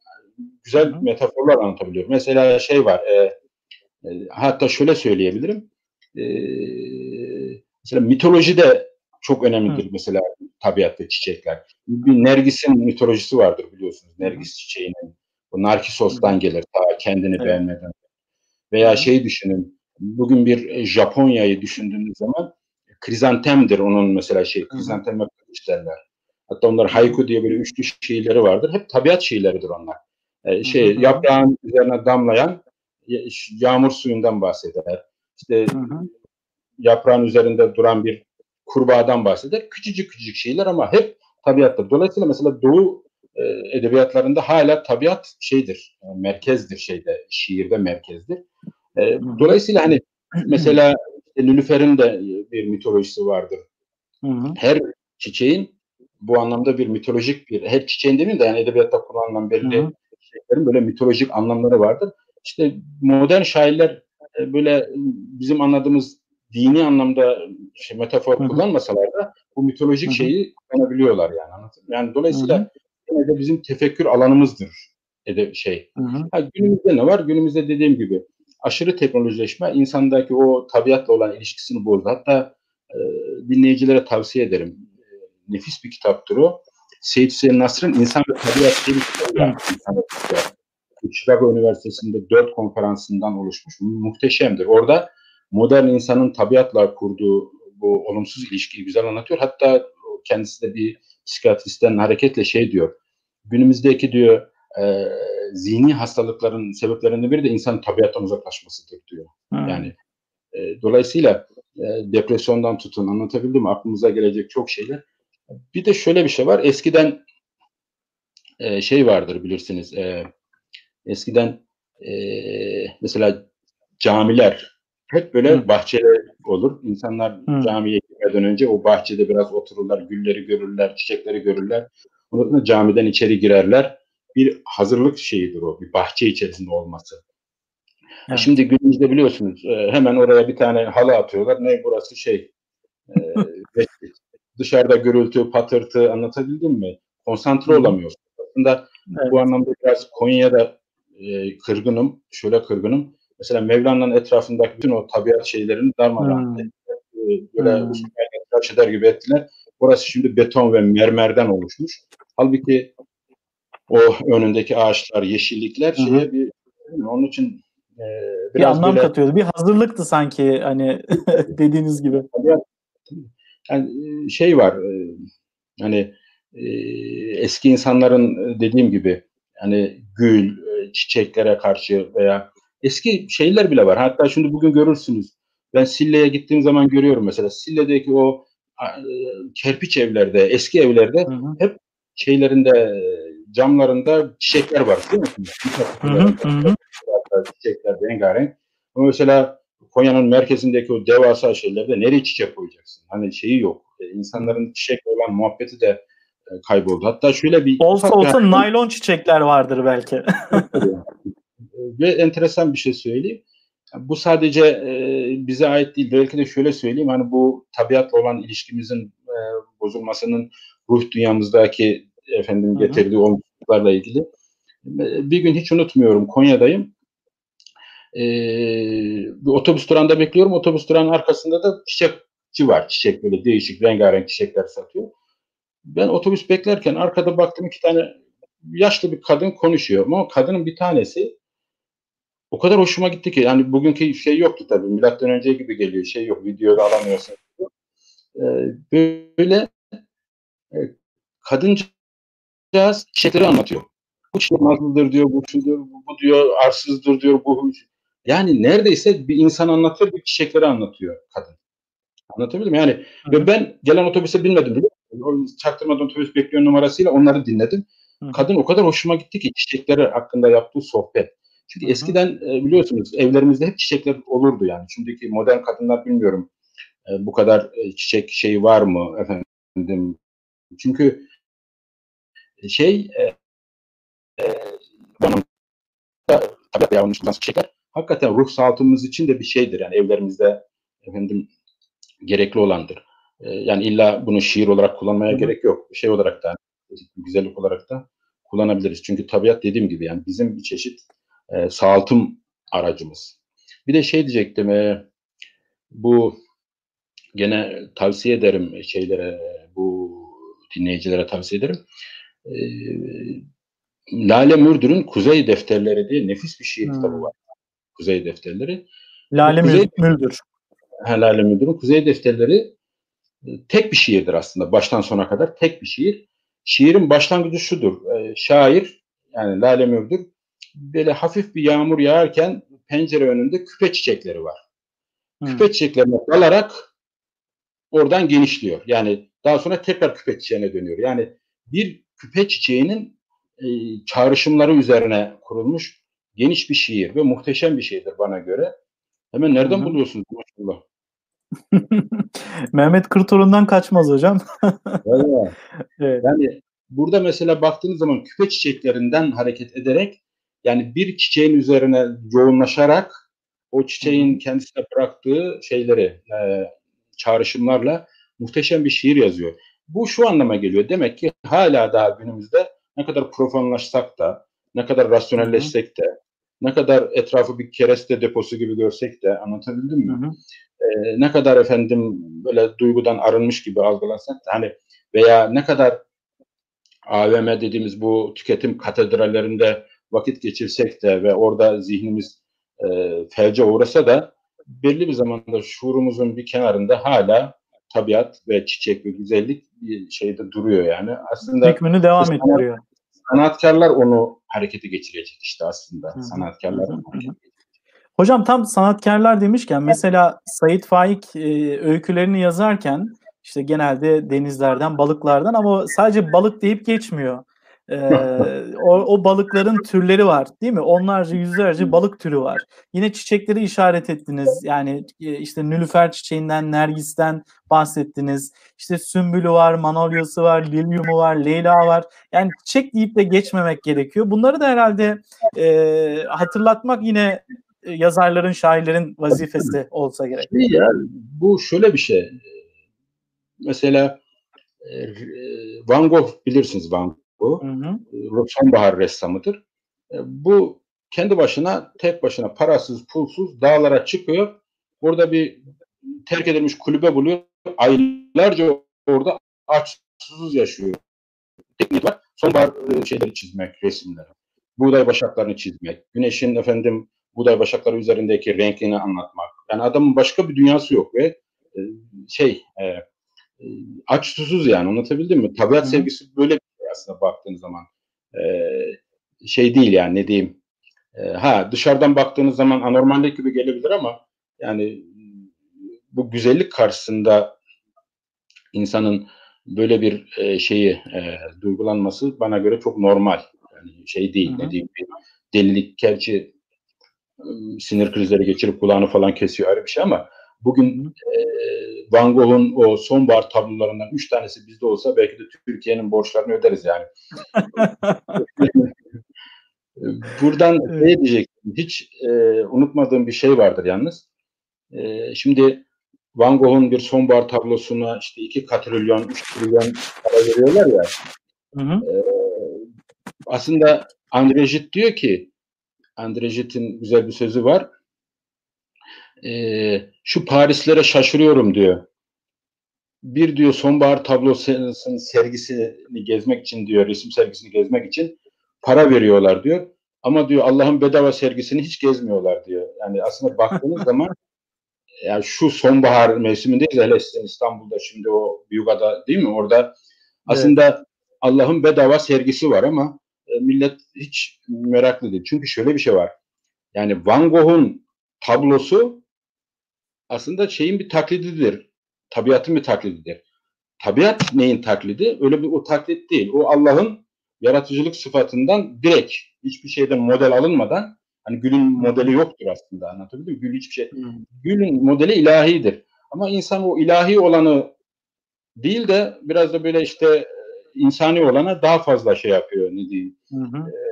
güzel metaforlar anlatabiliyor. Mesela şey var, e, e, hatta şöyle söyleyebilirim. E, mesela mitolojide çok önemlidir Hı. mesela tabiat ve çiçekler. Bir Nergis'in mitolojisi vardır biliyorsunuz. Nergis çiçeğinin. Bu Narkisos'tan gelir ta kendini evet. beğenmeden. Veya şey düşünün. Bugün bir e, Japonya'yı düşündüğünüz zaman krizantemdir onun mesela şey. Krizanteme kılıç derler. Hatta onlar haiku diye böyle üçlü şiirleri vardır. Hep tabiat şiirleridir onlar. Ee, şey yaprağın üzerine damlayan yağmur suyundan bahseder. İşte hı hı. yaprağın üzerinde duran bir kurbağadan bahseder. Küçücük küçücük şeyler ama hep tabiattır. Dolayısıyla mesela Doğu e, edebiyatlarında hala tabiat şeydir, yani e, merkezdir şeyde, şiirde merkezdir. E, dolayısıyla hani mesela Nülüfer'in de bir mitolojisi vardır. Hı hı. Her çiçeğin bu anlamda bir mitolojik bir, her çiçeğin demeyeyim de yani edebiyatta kullanılan belli hı hı. çiçeklerin böyle mitolojik anlamları vardır. İşte modern şairler e, böyle bizim anladığımız dini anlamda şey, metafor Hı-hı. kullanmasalar da bu mitolojik Hı-hı. şeyi kullanabiliyorlar yani anlatın. Yani dolayısıyla yine de bizim tefekkür alanımızdır ede şey. Ha, günümüzde ne var? Günümüzde dediğim gibi aşırı teknolojileşme insandaki o tabiatla olan ilişkisini bozdu. Hatta e, dinleyicilere tavsiye ederim. E, nefis bir kitaptır o. Seyit Hüseyin Nasr'ın İnsan ve Tabiat diye bir Chicago Üniversitesi'nde dört konferansından oluşmuş. Muhteşemdir. Orada modern insanın tabiatla kurduğu bu olumsuz ilişkiyi güzel anlatıyor. Hatta kendisi de bir psikiyatristten hareketle şey diyor. Günümüzdeki diyor e, zihni hastalıkların sebeplerinden biri de insanın tabiattan uzaklaşmasıdır diyor. Hmm. Yani e, dolayısıyla e, depresyondan tutun anlatabildim mi? Aklımıza gelecek çok şeyler. Bir de şöyle bir şey var. Eskiden e, şey vardır bilirsiniz. E, eskiden e, mesela camiler hep böyle Hı. bahçeler olur. İnsanlar Hı. camiye gitmeden önce o bahçede biraz otururlar, gülleri görürler, çiçekleri görürler. Ondan sonra camiden içeri girerler. Bir hazırlık şeyidir o, bir bahçe içerisinde olması. Evet. Şimdi günümüzde biliyorsunuz e, hemen oraya bir tane halı atıyorlar. Ne burası şey e, dışarıda gürültü, patırtı anlatabildim mi? Konsantre olamıyorsun. Aslında evet. bu anlamda biraz Konya'da e, kırgınım. Şöyle kırgınım mesela Mevlana'nın etrafındaki bütün o tabiat şeylerini darmadağın hmm. böyle hmm. tıraş eder gibi ettiler. Orası şimdi beton ve mermerden oluşmuş. Halbuki o önündeki ağaçlar, yeşillikler şeye bir onun için e, biraz bir anlam böyle, katıyordu. Bir hazırlıktı sanki hani dediğiniz gibi. Yani şey var e, hani e, eski insanların dediğim gibi hani gül, çiçeklere karşı veya eski şeyler bile var. Hatta şimdi bugün görürsünüz. Ben Sille'ye gittiğim zaman görüyorum mesela. Sille'deki o e, kerpiç evlerde, eski evlerde hı hı. hep şeylerinde camlarında çiçekler var değil mi? Hı hı, hı. Çiçekler rengarenk. Ama mesela Konya'nın merkezindeki o devasa şeylerde nereye çiçek koyacaksın? Hani şeyi yok. E, insanların çiçekle olan muhabbeti de e, kayboldu. Hatta şöyle bir... Olsa olsa naylon çiçekler vardır belki. Ve enteresan bir şey söyleyeyim. Bu sadece e, bize ait değil. Belki de şöyle söyleyeyim. Hani bu tabiatla olan ilişkimizin e, bozulmasının ruh dünyamızdaki efendim getirdiği olumsuzluklarla ilgili. E, bir gün hiç unutmuyorum. Konya'dayım. E, bir otobüs durağında bekliyorum. Otobüs durağının arkasında da çiçekçi var. Çiçek böyle değişik rengarenk çiçekler satıyor. Ben otobüs beklerken arkada baktım iki tane yaşlı bir kadın konuşuyor. Ama kadının bir tanesi o kadar hoşuma gitti ki yani bugünkü şey yoktu tabii. Milattan önce gibi geliyor. Şey yok. Videoda alamıyorsun. Ee, böyle e, kadıncağız çiçekleri anlatıyor. Bu çiçek nazlıdır diyor, bu şudur, bu, bu diyor, arsızdır diyor, bu yani neredeyse bir insan anlatıyor, bir çiçekleri anlatıyor kadın. Anlatabildim yani. Ve ben gelen otobüse binmedim musun? Çaktırmadan otobüs bekliyor numarasıyla onları dinledim. Hı. Kadın o kadar hoşuma gitti ki çiçekleri hakkında yaptığı sohbet. Çünkü Hı-hı. eskiden e, biliyorsunuz evlerimizde hep çiçekler olurdu yani. Şimdiki modern kadınlar bilmiyorum e, bu kadar e, çiçek şeyi var mı efendim. Çünkü şey e, e, tabiatta yavrulaşan çiçekler hakikaten ruh sağlığımız için de bir şeydir. Yani evlerimizde efendim gerekli olandır. E, yani illa bunu şiir olarak kullanmaya Hı-hı. gerek yok. Şey olarak da güzellik olarak da kullanabiliriz. Çünkü tabiat dediğim gibi yani bizim bir çeşit e, sağaltım aracımız. Bir de şey diyecektim, e, bu gene tavsiye ederim şeylere, bu dinleyicilere tavsiye ederim. E, Lale Mürdür'ün Kuzey Defterleri diye nefis bir şiir hmm. kitabı var. Kuzey Defterleri. Lale Kuzey, Mürdür. Ha, Lale Mürdür'ün Kuzey Defterleri e, tek bir şiirdir aslında baştan sona kadar tek bir şiir. Şiirin başlangıcı şudur. E, şair yani Lale Mürdür böyle hafif bir yağmur yağarken pencere önünde küpe çiçekleri var. Hmm. Küpe çiçeklerine dalarak oradan genişliyor. Yani daha sonra tekrar küpe çiçeğine dönüyor. Yani bir küpe çiçeğinin e, çağrışımları üzerine kurulmuş geniş bir şiir ve muhteşem bir şeydir bana göre. Hemen nereden Hı-hı. buluyorsunuz maşallah? Mehmet Kırtorun'dan kaçmaz hocam. evet. Yani burada mesela baktığınız zaman küpe çiçeklerinden hareket ederek yani bir çiçeğin üzerine yoğunlaşarak o çiçeğin kendisine bıraktığı şeyleri e, çağrışımlarla muhteşem bir şiir yazıyor. Bu şu anlama geliyor. Demek ki hala daha günümüzde ne kadar profanlaşsak da, ne kadar rasyonelleşsek de, ne kadar etrafı bir kereste deposu gibi görsek de anlatabildim mi? Hı hı. Ee, ne kadar efendim böyle duygudan arınmış gibi algılasak da hani veya ne kadar AVM dediğimiz bu tüketim katedrallerinde vakit geçirsek de ve orada zihnimiz e, felce uğrasa da belli bir zamanda şuurumuzun bir kenarında hala tabiat ve çiçek ve güzellik şeyde duruyor yani. Aslında hükmünü devam sanat, ettiriyor. Sanatkarlar onu harekete geçirecek işte aslında. Hı-hı. Sanatkarlar hı hı. Hocam tam sanatkarlar demişken mesela Sait Faik e, öykülerini yazarken işte genelde denizlerden, balıklardan ama sadece balık deyip geçmiyor. Ee, o, o balıkların türleri var değil mi? Onlarca yüzlerce balık türü var. Yine çiçekleri işaret ettiniz. Yani e, işte nülüfer çiçeğinden, nergisten bahsettiniz. İşte sümbülü var, manolyası var, lilyumu var, leyla var. Yani çiçek deyip de geçmemek gerekiyor. Bunları da herhalde e, hatırlatmak yine e, yazarların, şairlerin vazifesi olsa gerek. Şey ya, bu şöyle bir şey. Mesela e, Van Gogh bilirsiniz Van bu. Hı hı. Ee, sonbahar ressamıdır. Ee, bu kendi başına, tek başına parasız, pulsuz dağlara çıkıyor. Burada bir terk edilmiş kulübe buluyor. Aylarca orada aç, susuz yaşıyor. Teknik var. Sonbahar e, şeyleri çizmek, resimleri. Buğday başaklarını çizmek. Güneşin efendim buğday başakları üzerindeki renkini anlatmak. Yani adamın başka bir dünyası yok ve e, şey e, aç susuz yani anlatabildim mi? Tabiat Hı-hı. sevgisi böyle aslında baktığın zaman. E, şey değil yani ne diyeyim. E, ha dışarıdan baktığınız zaman anormallik gibi gelebilir ama yani bu güzellik karşısında insanın böyle bir e, şeyi e, duygulanması bana göre çok normal. Yani şey değil. Ne diyeyim bir delilik gerçi sinir krizleri geçirip kulağını falan kesiyor ayrı bir şey ama bugün e, Van Gogh'un o sonbahar tablolarından üç tanesi bizde olsa belki de Türkiye'nin borçlarını öderiz yani. Buradan evet. ne diyecektim? Hiç e, unutmadığım bir şey vardır yalnız. E, şimdi Van Gogh'un bir sonbahar tablosuna işte iki katrilyon, üç trilyon para veriyorlar ya. Hı hı. E, aslında André Gide diyor ki André Gide'in güzel bir sözü var e, şu Parislere şaşırıyorum diyor. Bir diyor sonbahar tablosunun sergisini gezmek için diyor, resim sergisini gezmek için para veriyorlar diyor. Ama diyor Allah'ın bedava sergisini hiç gezmiyorlar diyor. Yani aslında baktığınız zaman yani şu sonbahar mevsimindeyiz hele İstanbul'da şimdi o Büyükada değil mi? Orada aslında evet. Allah'ın bedava sergisi var ama e, millet hiç meraklı değil. Çünkü şöyle bir şey var. Yani Van Gogh'un tablosu aslında şeyin bir taklididir. Tabiatın bir taklididir. Tabiat neyin taklidi? Öyle bir o taklit değil. O Allah'ın yaratıcılık sıfatından direkt hiçbir şeyden model alınmadan hani gülün modeli yoktur aslında anlatabildim mi? Gül hiçbir şey. Gülün modeli ilahidir. Ama insan o ilahi olanı değil de biraz da böyle işte insani olana daha fazla şey yapıyor ne diyeyim. Hı hı. E,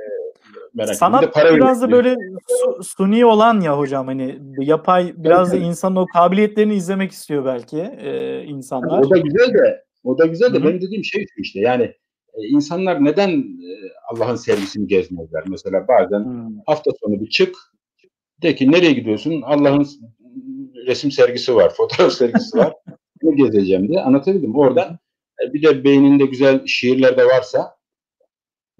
merak Sanat para biraz da böyle su, suni olan ya hocam hani yapay biraz evet, da insanın o kabiliyetlerini izlemek istiyor belki e, insanlar. Yani o da güzel de o da güzel de Hı-hı. benim dediğim şey işte yani e, insanlar neden e, Allah'ın servisini gezmezler? Mesela bazen Hı-hı. hafta sonu bir çık de ki nereye gidiyorsun? Allah'ın resim sergisi var, fotoğraf sergisi var. ne gezeceğim diye anlatabildim. Oradan bir de beyninde güzel şiirler de varsa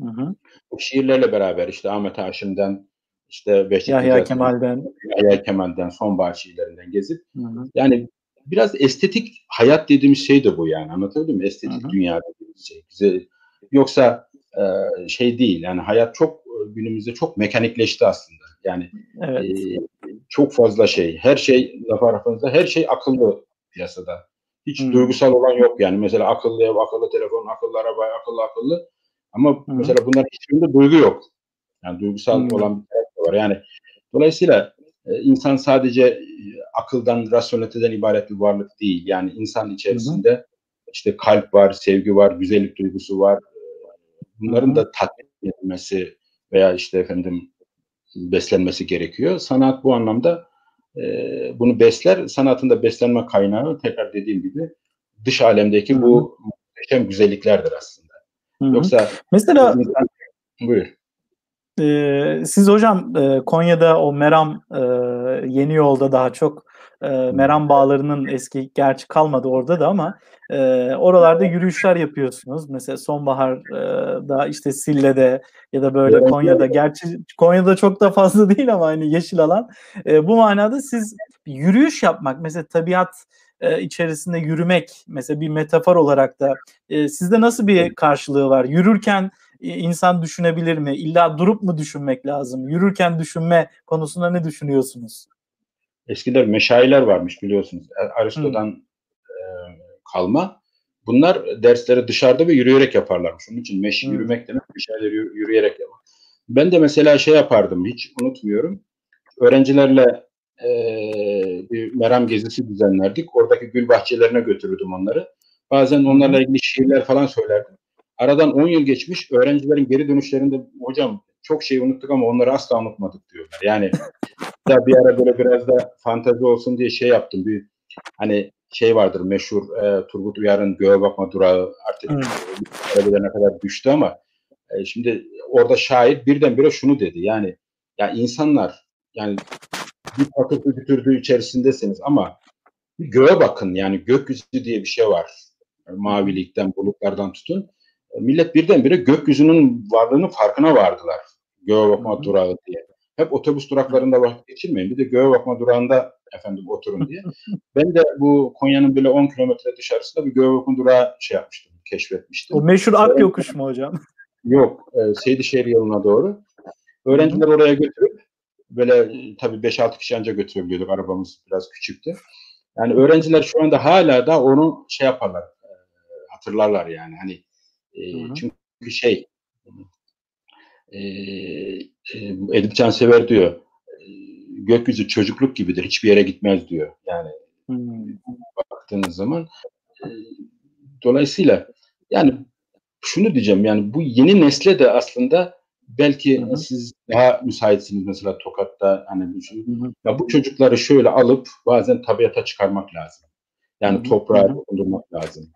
Hı hı. Bu şiirlerle beraber işte Ahmet Haşim'den işte Behçet Yahya Kemal'den Yahya Kemal'den sonbahar şiirlerinden gezip hı hı. yani biraz estetik hayat dediğimiz şey de bu yani anlatabildim mi? Estetik hı hı. dünya dediğimiz şey. Bize, yoksa e, şey değil yani hayat çok günümüzde çok mekanikleşti aslında. Yani evet. e, çok fazla şey. Her şey laf arasında her şey akıllı piyasada. Hiç hmm. duygusal olan yok yani. Mesela akıllı ev, akıllı telefon, akıllı araba, akıllı akıllı. Ama Hı-hı. mesela bunların hiçbirinde duygu yok. Yani duygusal Hı-hı. olan bir taraf var. Yani dolayısıyla e, insan sadece e, akıldan, rasyoneliteden ibaret bir varlık değil. Yani insan içerisinde Hı-hı. işte kalp var, sevgi var, güzellik duygusu var. Bunların Hı-hı. da tatmin edilmesi veya işte efendim beslenmesi gerekiyor. Sanat bu anlamda e, bunu besler. Sanatın da beslenme kaynağı tekrar dediğim gibi dış alemdeki Hı-hı. bu muhteşem güzelliklerdir aslında. Hı-hı. Yoksa mesela insan, buyur. Ee, siz hocam e, Konya'da o Meram e, yeni yolda daha çok e, Meram bağlarının eski gerçi kalmadı orada da ama e, oralarda yürüyüşler yapıyorsunuz. Mesela sonbaharda işte Sille'de ya da böyle Konya'da gerçi Konya'da çok da fazla değil ama hani yeşil alan. E, bu manada siz yürüyüş yapmak mesela tabiat e, içerisinde yürümek mesela bir metafor olarak da e, sizde nasıl bir karşılığı var? Yürürken insan düşünebilir mi? İlla durup mu düşünmek lazım? Yürürken düşünme konusunda ne düşünüyorsunuz? Eskiden meşayiler varmış biliyorsunuz. Aristo'dan e, kalma. Bunlar dersleri dışarıda ve yürüyerek yaparlarmış. Onun için meşi hmm. yürümek demek meşayileri yürüyerek yapmak. Ben de mesela şey yapardım hiç unutmuyorum. Öğrencilerle e, bir meram gezisi düzenlerdik. Oradaki gül bahçelerine götürürdüm onları. Bazen onlarla ilgili şiirler falan söylerdim. Aradan 10 yıl geçmiş öğrencilerin geri dönüşlerinde hocam çok şey unuttuk ama onları asla unutmadık diyorlar. Yani da bir ara böyle biraz da fantezi olsun diye şey yaptım. Bir hani şey vardır meşhur e, Turgut Uyar'ın Göğe Bakma Durağı artık hmm. ne kadar düştü ama e, şimdi orada şair birdenbire şunu dedi. Yani ya insanlar yani bir patırtı bütürdüğü içerisindesiniz ama bir göğe bakın yani gökyüzü diye bir şey var. Mavilikten, bulutlardan tutun millet birdenbire gökyüzünün varlığının farkına vardılar. Göğe bakma durağı diye. Hep otobüs duraklarında vakit geçirmeyin. Bir de göğe bakma durağında efendim oturun diye. ben de bu Konya'nın böyle 10 kilometre dışarısında bir göğe bakma durağı şey yapmıştım, keşfetmiştim. O meşhur ak yokuş mu hocam? Yok, e, Seydişehir yoluna doğru. Öğrenciler oraya götürüp böyle e, tabii 5-6 kişi önce götürebiliyorduk. Arabamız biraz küçüktü. Yani öğrenciler şu anda hala da onu şey yaparlar, e, hatırlarlar yani. Hani e, çünkü şey e, e, Edip Cansever diyor gökyüzü çocukluk gibidir. Hiçbir yere gitmez diyor. Yani hmm. baktığınız zaman e, dolayısıyla yani şunu diyeceğim yani bu yeni nesle de aslında belki hı siz daha müsaitsiniz mesela Tokat'ta hani bu, hı ya bu çocukları şöyle alıp bazen tabiata çıkarmak lazım. Yani hı toprağa dokundurmak lazım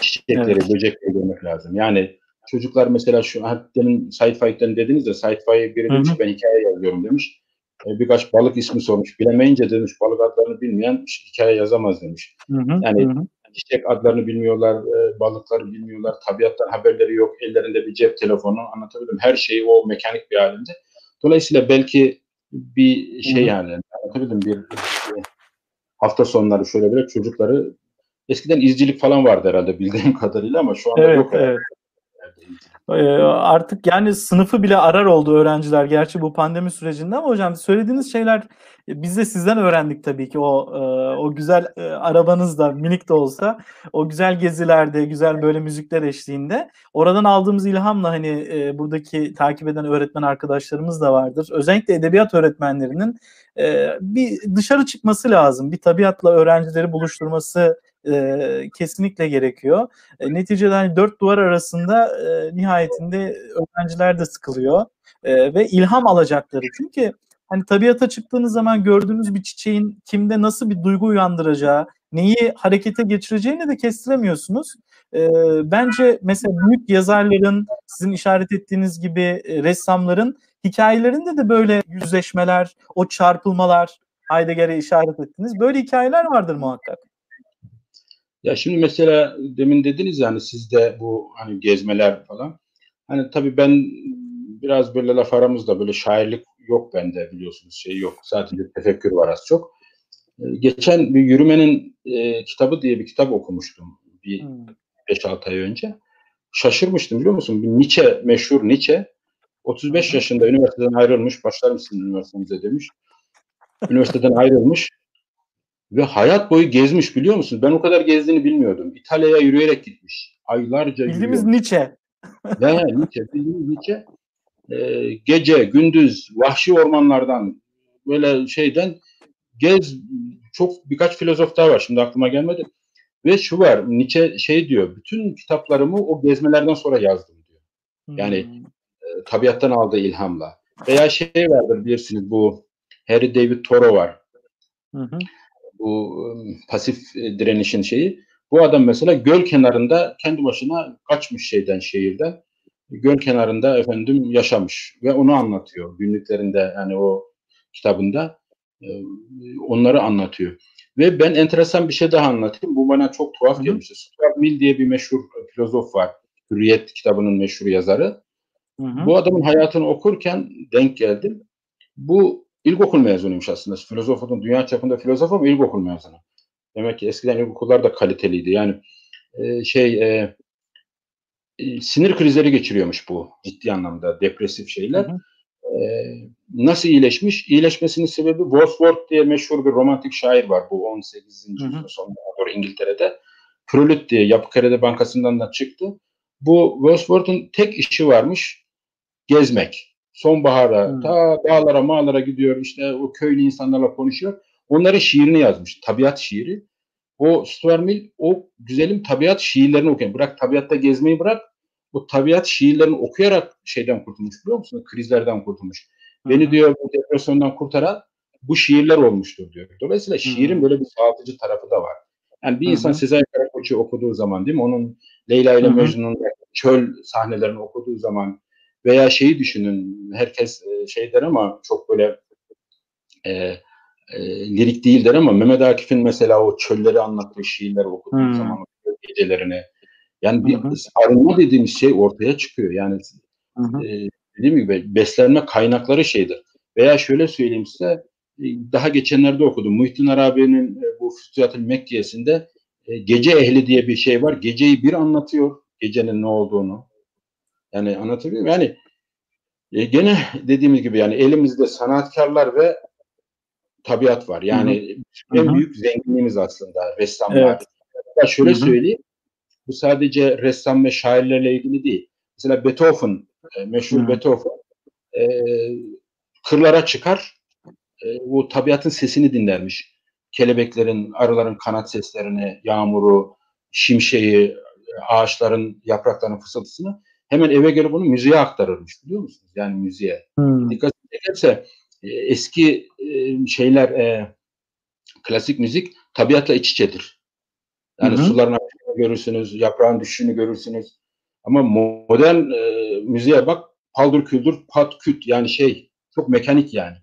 çiçekleri, evet. böcekleri görmek lazım. Yani çocuklar mesela şu demin Said Faik'ten dediniz de Said Faik biri demiş ben hikaye yazıyorum demiş. E, birkaç balık ismi sormuş. Bilemeyince demiş balık adlarını bilmeyen hikaye yazamaz demiş. Hı hı, yani hı. Çiçek adlarını bilmiyorlar, e, balıkları bilmiyorlar, tabiattan haberleri yok, ellerinde bir cep telefonu anlatabildim. Her şeyi o mekanik bir halinde. Dolayısıyla belki bir şey yani anlatabildim bir, bir hafta sonları şöyle böyle çocukları Eskiden izcilik falan vardı herhalde bildiğim kadarıyla ama şu anda evet, yok. Evet. Ee, artık yani sınıfı bile arar oldu öğrenciler gerçi bu pandemi sürecinde ama hocam söylediğiniz şeyler e, biz de sizden öğrendik tabii ki o e, o güzel e, arabanız da minik de olsa o güzel gezilerde güzel böyle müzikler eşliğinde oradan aldığımız ilhamla hani buradaki takip eden öğretmen arkadaşlarımız da vardır. Özellikle edebiyat öğretmenlerinin bir dışarı çıkması lazım. Bir tabiatla öğrencileri buluşturması e, kesinlikle gerekiyor. E, neticede hani dört duvar arasında e, nihayetinde öğrenciler de sıkılıyor e, ve ilham alacakları. Çünkü hani tabiata çıktığınız zaman gördüğünüz bir çiçeğin kimde nasıl bir duygu uyandıracağı, neyi harekete geçireceğini de kestiremiyorsunuz. E, bence mesela büyük yazarların, sizin işaret ettiğiniz gibi e, ressamların hikayelerinde de böyle yüzleşmeler, o çarpılmalar, Heidegger'e işaret ettiniz. Böyle hikayeler vardır muhakkak. Ya şimdi mesela demin dediniz yani sizde bu hani gezmeler falan. Hani tabii ben biraz böyle laf aramızda böyle şairlik yok bende biliyorsunuz şey yok. Sadece tefekkür var az çok. Ee, geçen bir yürümenin e, kitabı diye bir kitap okumuştum bir hmm. 5-6 ay önce. Şaşırmıştım biliyor musun? Bir Nietzsche, meşhur Nietzsche 35 hmm. yaşında üniversiteden ayrılmış. Başlar mısın üniversitemize demiş. Üniversiteden ayrılmış. Ve hayat boyu gezmiş biliyor musun? Ben o kadar gezdiğini bilmiyordum. İtalya'ya yürüyerek gitmiş. Aylarca Bildiğimiz yürüyor. Nietzsche. Ve Nietzsche, Nietzsche e, gece, gündüz, vahşi ormanlardan böyle şeyden gez çok birkaç filozof daha var şimdi aklıma gelmedi. Ve şu var Nietzsche şey diyor bütün kitaplarımı o gezmelerden sonra yazdım diyor. Yani hmm. e, tabiattan aldığı ilhamla. Veya şey vardır bilirsiniz bu Harry David Thoreau var. Hı hı. Bu pasif e, direnişin şeyi. Bu adam mesela göl kenarında kendi başına kaçmış şeyden şehirden. Göl kenarında efendim yaşamış ve onu anlatıyor günlüklerinde yani o kitabında e, onları anlatıyor. Ve ben enteresan bir şey daha anlatayım. Bu bana çok tuhaf gelmişti. Stuart Mill diye bir meşhur filozof var. Hürriyet kitabının meşhur yazarı. Hı hı. Bu adamın hayatını okurken denk geldim. Bu ilkokul mezunuymuş aslında. Filozofun dünya çapında filozof ama ilkokul mezunu. Demek ki eskiden ilkokullar da kaliteliydi. Yani e, şey e, e, sinir krizleri geçiriyormuş bu ciddi anlamda depresif şeyler. Hı hı. E, nasıl iyileşmiş? İyileşmesinin sebebi Wordsworth diye meşhur bir romantik şair var bu 18. yüzyılın sonuna doğru İngiltere'de. Prolüt diye Yapı Kredi Bankası'ndan da çıktı. Bu Wordsworth'un tek işi varmış gezmek. Sonbahara hmm. ta dağlara mağlara gidiyor işte o köylü insanlarla konuşuyor. Onların şiirini yazmış. Tabiat şiiri. O Stuart Mill o güzelim tabiat şiirlerini okuyor. Bırak tabiatta gezmeyi bırak. O tabiat şiirlerini okuyarak şeyden kurtulmuş biliyor musun? Krizlerden kurtulmuş. Hmm. Beni diyor bu depresyondan kurtaran bu şiirler olmuştur diyor. Dolayısıyla şiirin hmm. böyle bir sağlatıcı tarafı da var. Yani bir hmm. insan Sezai Karakoç'u okuduğu zaman değil mi? Onun Leyla ile Mecnun'un çöl sahnelerini okuduğu zaman veya şeyi düşünün, herkes e, şey der ama çok böyle e, e, lirik değil der ama Mehmet Akif'in mesela o çölleri anlattığı şiirleri okuduğu hmm. zaman gecelerini yani bir hı arınma dediğimiz şey ortaya çıkıyor. Yani hı E, dediğim gibi beslenme kaynakları şeydir. Veya şöyle söyleyeyim size e, daha geçenlerde okudum. Muhittin Arabi'nin e, bu Mekke'sinde e, gece ehli diye bir şey var. Geceyi bir anlatıyor. Gecenin ne olduğunu. Yani anlatabiliyor muyum? Yani e, gene dediğimiz gibi yani elimizde sanatkarlar ve tabiat var. Yani Hı-hı. en Hı-hı. büyük zenginliğimiz aslında ressamlar. Evet. Şöyle Hı-hı. söyleyeyim. Bu sadece ressam ve şairlerle ilgili değil. Mesela Beethoven, e, meşhur Hı-hı. Beethoven e, kırlara çıkar e, bu tabiatın sesini dinlermiş. Kelebeklerin, arıların kanat seslerini, yağmuru, şimşeği, ağaçların yapraklarının fısıltısını hemen eve gelip bunu müziğe aktarırmış biliyor musunuz? Yani müziğe. Hmm. Dikkat ederse e, eski e, şeyler e, klasik müzik tabiatla iç içedir. Yani hı suların akışını görürsünüz, yaprağın düşüşünü görürsünüz. Ama modern e, müziğe bak paldır küldür pat küt yani şey çok mekanik yani.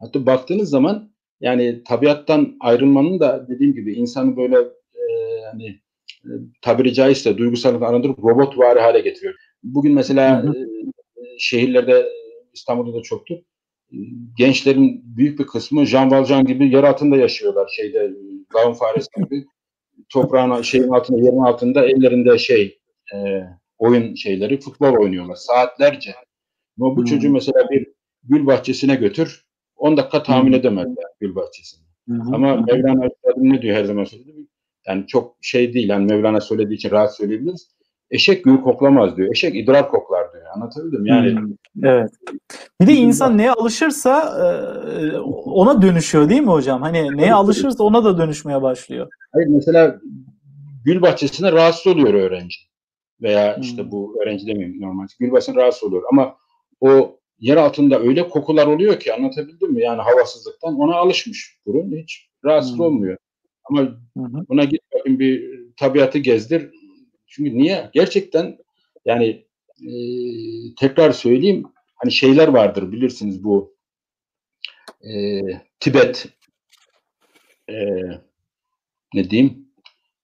Hatta baktığınız zaman yani tabiattan ayrılmanın da dediğim gibi insanı böyle e, yani e, tabiri caizse duygusal arındırıp robot vari hale getiriyor. Bugün mesela hı hı. E, şehirlerde İstanbul'da da çoktu. Gençlerin büyük bir kısmı Jean Valjean gibi yer altında yaşıyorlar şeyde lağım faresi gibi toprağın şeyin altında yerin altında ellerinde şey e, oyun şeyleri futbol oynuyorlar saatlerce. Ama bu hmm. çocuğu mesela bir gül bahçesine götür 10 dakika tahmin hmm. edemezler gül bahçesini. Hmm. Ama Mevlana ne diyor her zaman söylediği yani çok şey değil yani Mevlana söylediği için rahat söyleyebiliriz eşek gül koklamaz diyor. Eşek idrar koklar diyor. Anlatabildim yani. Hmm, evet. Bir de insan neye alışırsa e, ona dönüşüyor değil mi hocam? Hani neye alışırsa ona da dönüşmeye başlıyor. Hayır mesela gül bahçesine rahatsız oluyor öğrenci. Veya hmm. işte bu öğrenci demeyeyim normal. Gül bahçesine rahatsız oluyor. Ama o yer altında öyle kokular oluyor ki anlatabildim mi? Yani havasızlıktan ona alışmış burun. Hiç rahatsız hmm. olmuyor. Ama hmm. buna git bakayım bir tabiatı gezdir çünkü niye? Gerçekten yani e, tekrar söyleyeyim hani şeyler vardır bilirsiniz bu e, Tibet e, ne diyeyim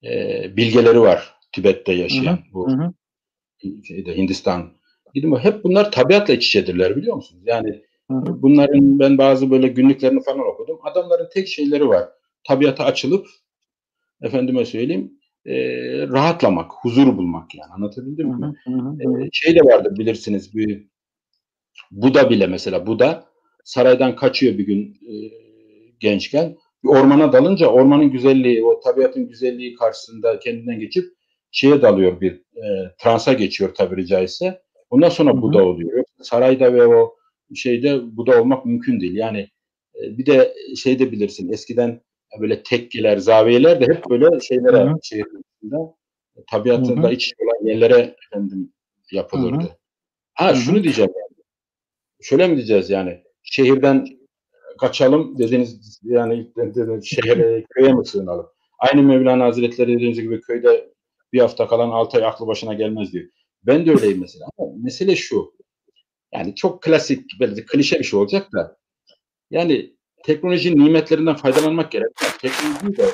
e, bilgeleri var Tibet'te yaşayan hı hı, bu hı. Şeyde, Hindistan. Gidin hep bunlar tabiatla iç içedirler biliyor musunuz? Yani hı hı. bunların ben bazı böyle günlüklerini falan okudum. Adamların tek şeyleri var. Tabiata açılıp efendime söyleyeyim e, rahatlamak, huzur bulmak yani anlatabildim mi? Hı hı hı. E, şey de vardır bilirsiniz bir Buda bile mesela Buda saraydan kaçıyor bir gün e, gençken bir ormana dalınca ormanın güzelliği, o tabiatın güzelliği karşısında kendinden geçip şeye dalıyor bir e, transa geçiyor tabiri caizse. Ondan sonra. Buda oluyor. Sarayda ve o şeyde Buda olmak mümkün değil. Yani e, bir de şey de bilirsin eskiden böyle tekkeler, zaviyeler de hep böyle şeylere Hı-hı. şehir tabiatında Hı-hı. iç olan yerlere efendim yapılırdı. Hı-hı. Ha Hı-hı. şunu diyeceğim yani. Şöyle mi diyeceğiz yani? Şehirden kaçalım dediniz yani dediniz, şehre köye mi sığınalım? Aynı Mevlana Hazretleri dediğiniz gibi köyde bir hafta kalan altı ay aklı başına gelmez diyor. Ben de öyleyim mesela. Ama mesele şu. Yani çok klasik, böyle klişe bir şey olacak da. Yani teknolojinin nimetlerinden faydalanmak gerekmez. Teknolojiyi de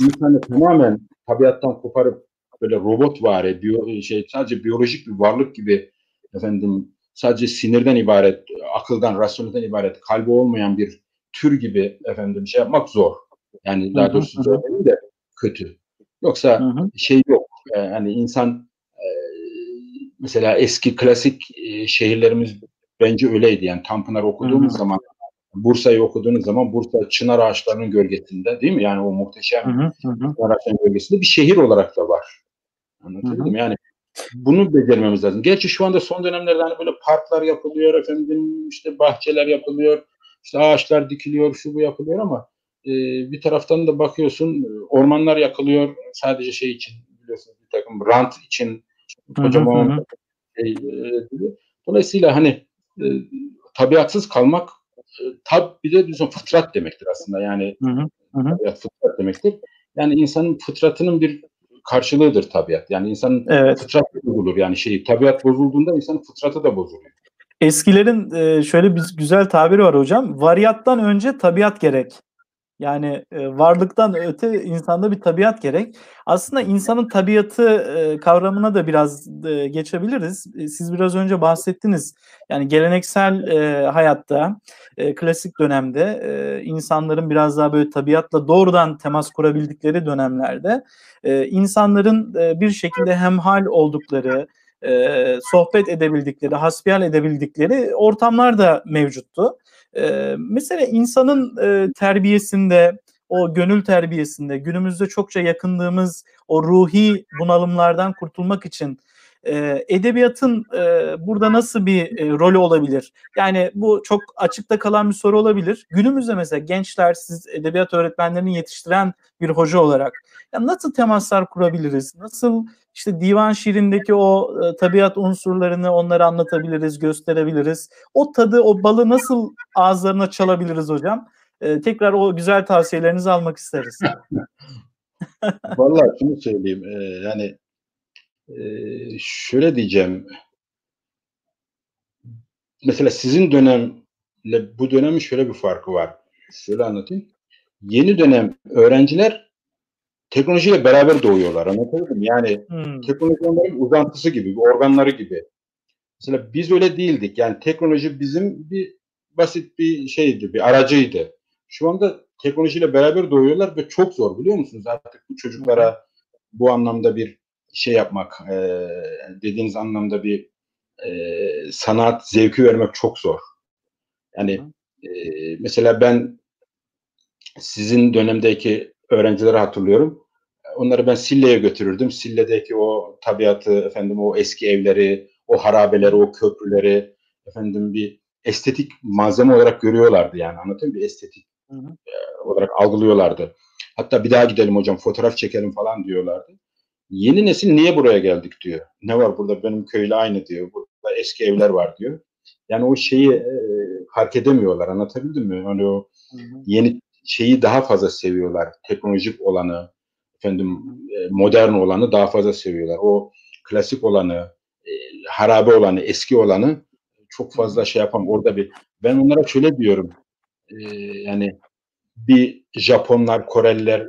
insanı tamamen tabiattan koparıp böyle robot var, biyo, şey, sadece biyolojik bir varlık gibi efendim sadece sinirden ibaret, akıldan, rasyonelden ibaret, kalbi olmayan bir tür gibi efendim şey yapmak zor. Yani daha doğrusu zor değil de kötü. Yoksa hı hı. şey yok. Yani insan e, mesela eski klasik e, şehirlerimiz bence öyleydi. Yani Tanpınar okuduğumuz hı hı. zaman Bursa'yı okuduğunuz zaman Bursa çınar ağaçlarının gölgesinde değil mi? Yani o muhteşem hı hı. çınar ağaçlarının gölgesinde bir şehir olarak da var. Anlatabildim Yani bunu becermemiz lazım. Gerçi şu anda son dönemlerde hani böyle parklar yapılıyor efendim işte bahçeler yapılıyor işte ağaçlar dikiliyor şu bu yapılıyor ama e, bir taraftan da bakıyorsun ormanlar yakılıyor sadece şey için biliyorsunuz bir takım rant için kocaman hı hı. Şey, e, dolayısıyla hani e, tabiatsız kalmak e, tab bir de bizim fıtrat demektir aslında yani hı hı. Fıtrat demektir. Yani insanın fıtratının bir karşılığıdır tabiat. Yani insanın evet. fıtratı bozulur. Yani şey tabiat bozulduğunda insanın fıtratı da bozuluyor. Eskilerin şöyle bir güzel tabiri var hocam. Variyattan önce tabiat gerek. Yani e, varlıktan öte insanda bir tabiat gerek. Aslında insanın tabiatı e, kavramına da biraz e, geçebiliriz. E, siz biraz önce bahsettiniz. Yani geleneksel e, hayatta, e, klasik dönemde e, insanların biraz daha böyle tabiatla doğrudan temas kurabildikleri dönemlerde e, insanların e, bir şekilde hemhal oldukları, e, sohbet edebildikleri, hasbihal edebildikleri ortamlar da mevcuttu. E, mesela insanın e, terbiyesinde, o gönül terbiyesinde günümüzde çokça yakındığımız o ruhi bunalımlardan kurtulmak için edebiyatın burada nasıl bir e, rolü olabilir? Yani bu çok açıkta kalan bir soru olabilir. Günümüzde mesela gençler siz edebiyat öğretmenlerini yetiştiren bir hoca olarak ya nasıl temaslar kurabiliriz? Nasıl işte divan şiirindeki o e, tabiat unsurlarını onlara anlatabiliriz, gösterebiliriz. O tadı, o balı nasıl ağızlarına çalabiliriz hocam? Tekrar o güzel tavsiyelerinizi almak isteriz. Vallahi şunu söyleyeyim. Yani e, şöyle diyeceğim. Mesela sizin dönemle bu dönemin şöyle bir farkı var. Şöyle anlatayım. Yeni dönem öğrenciler teknolojiyle beraber doğuyorlar. Anlatabildim Yani hmm. teknoloji onların uzantısı gibi, bir organları gibi. Mesela biz öyle değildik. Yani teknoloji bizim bir basit bir şeydi, bir aracıydı. Şu anda teknolojiyle beraber doğuyorlar ve çok zor biliyor musunuz? Artık bu çocuklara bu anlamda bir şey yapmak, e, dediğiniz anlamda bir e, sanat zevki vermek çok zor. Yani e, mesela ben sizin dönemdeki öğrencileri hatırlıyorum. Onları ben Sille'ye götürürdüm. Sille'deki o tabiatı, efendim o eski evleri, o harabeleri, o köprüleri efendim bir estetik malzeme olarak görüyorlardı yani anlatayım bir estetik hı hı. E, olarak algılıyorlardı. Hatta bir daha gidelim hocam fotoğraf çekelim falan diyorlardı. Yeni nesil niye buraya geldik diyor. Ne var burada benim köyle aynı diyor. Burada eski evler var diyor. Yani o şeyi e, fark edemiyorlar. Anlatabildim mi? Hani o yeni şeyi daha fazla seviyorlar. Teknolojik olanı, efendim e, modern olanı daha fazla seviyorlar. O klasik olanı, e, harabe olanı, eski olanı çok fazla şey yapam. Orada bir ben onlara şöyle diyorum. E, yani bir Japonlar, Koreliler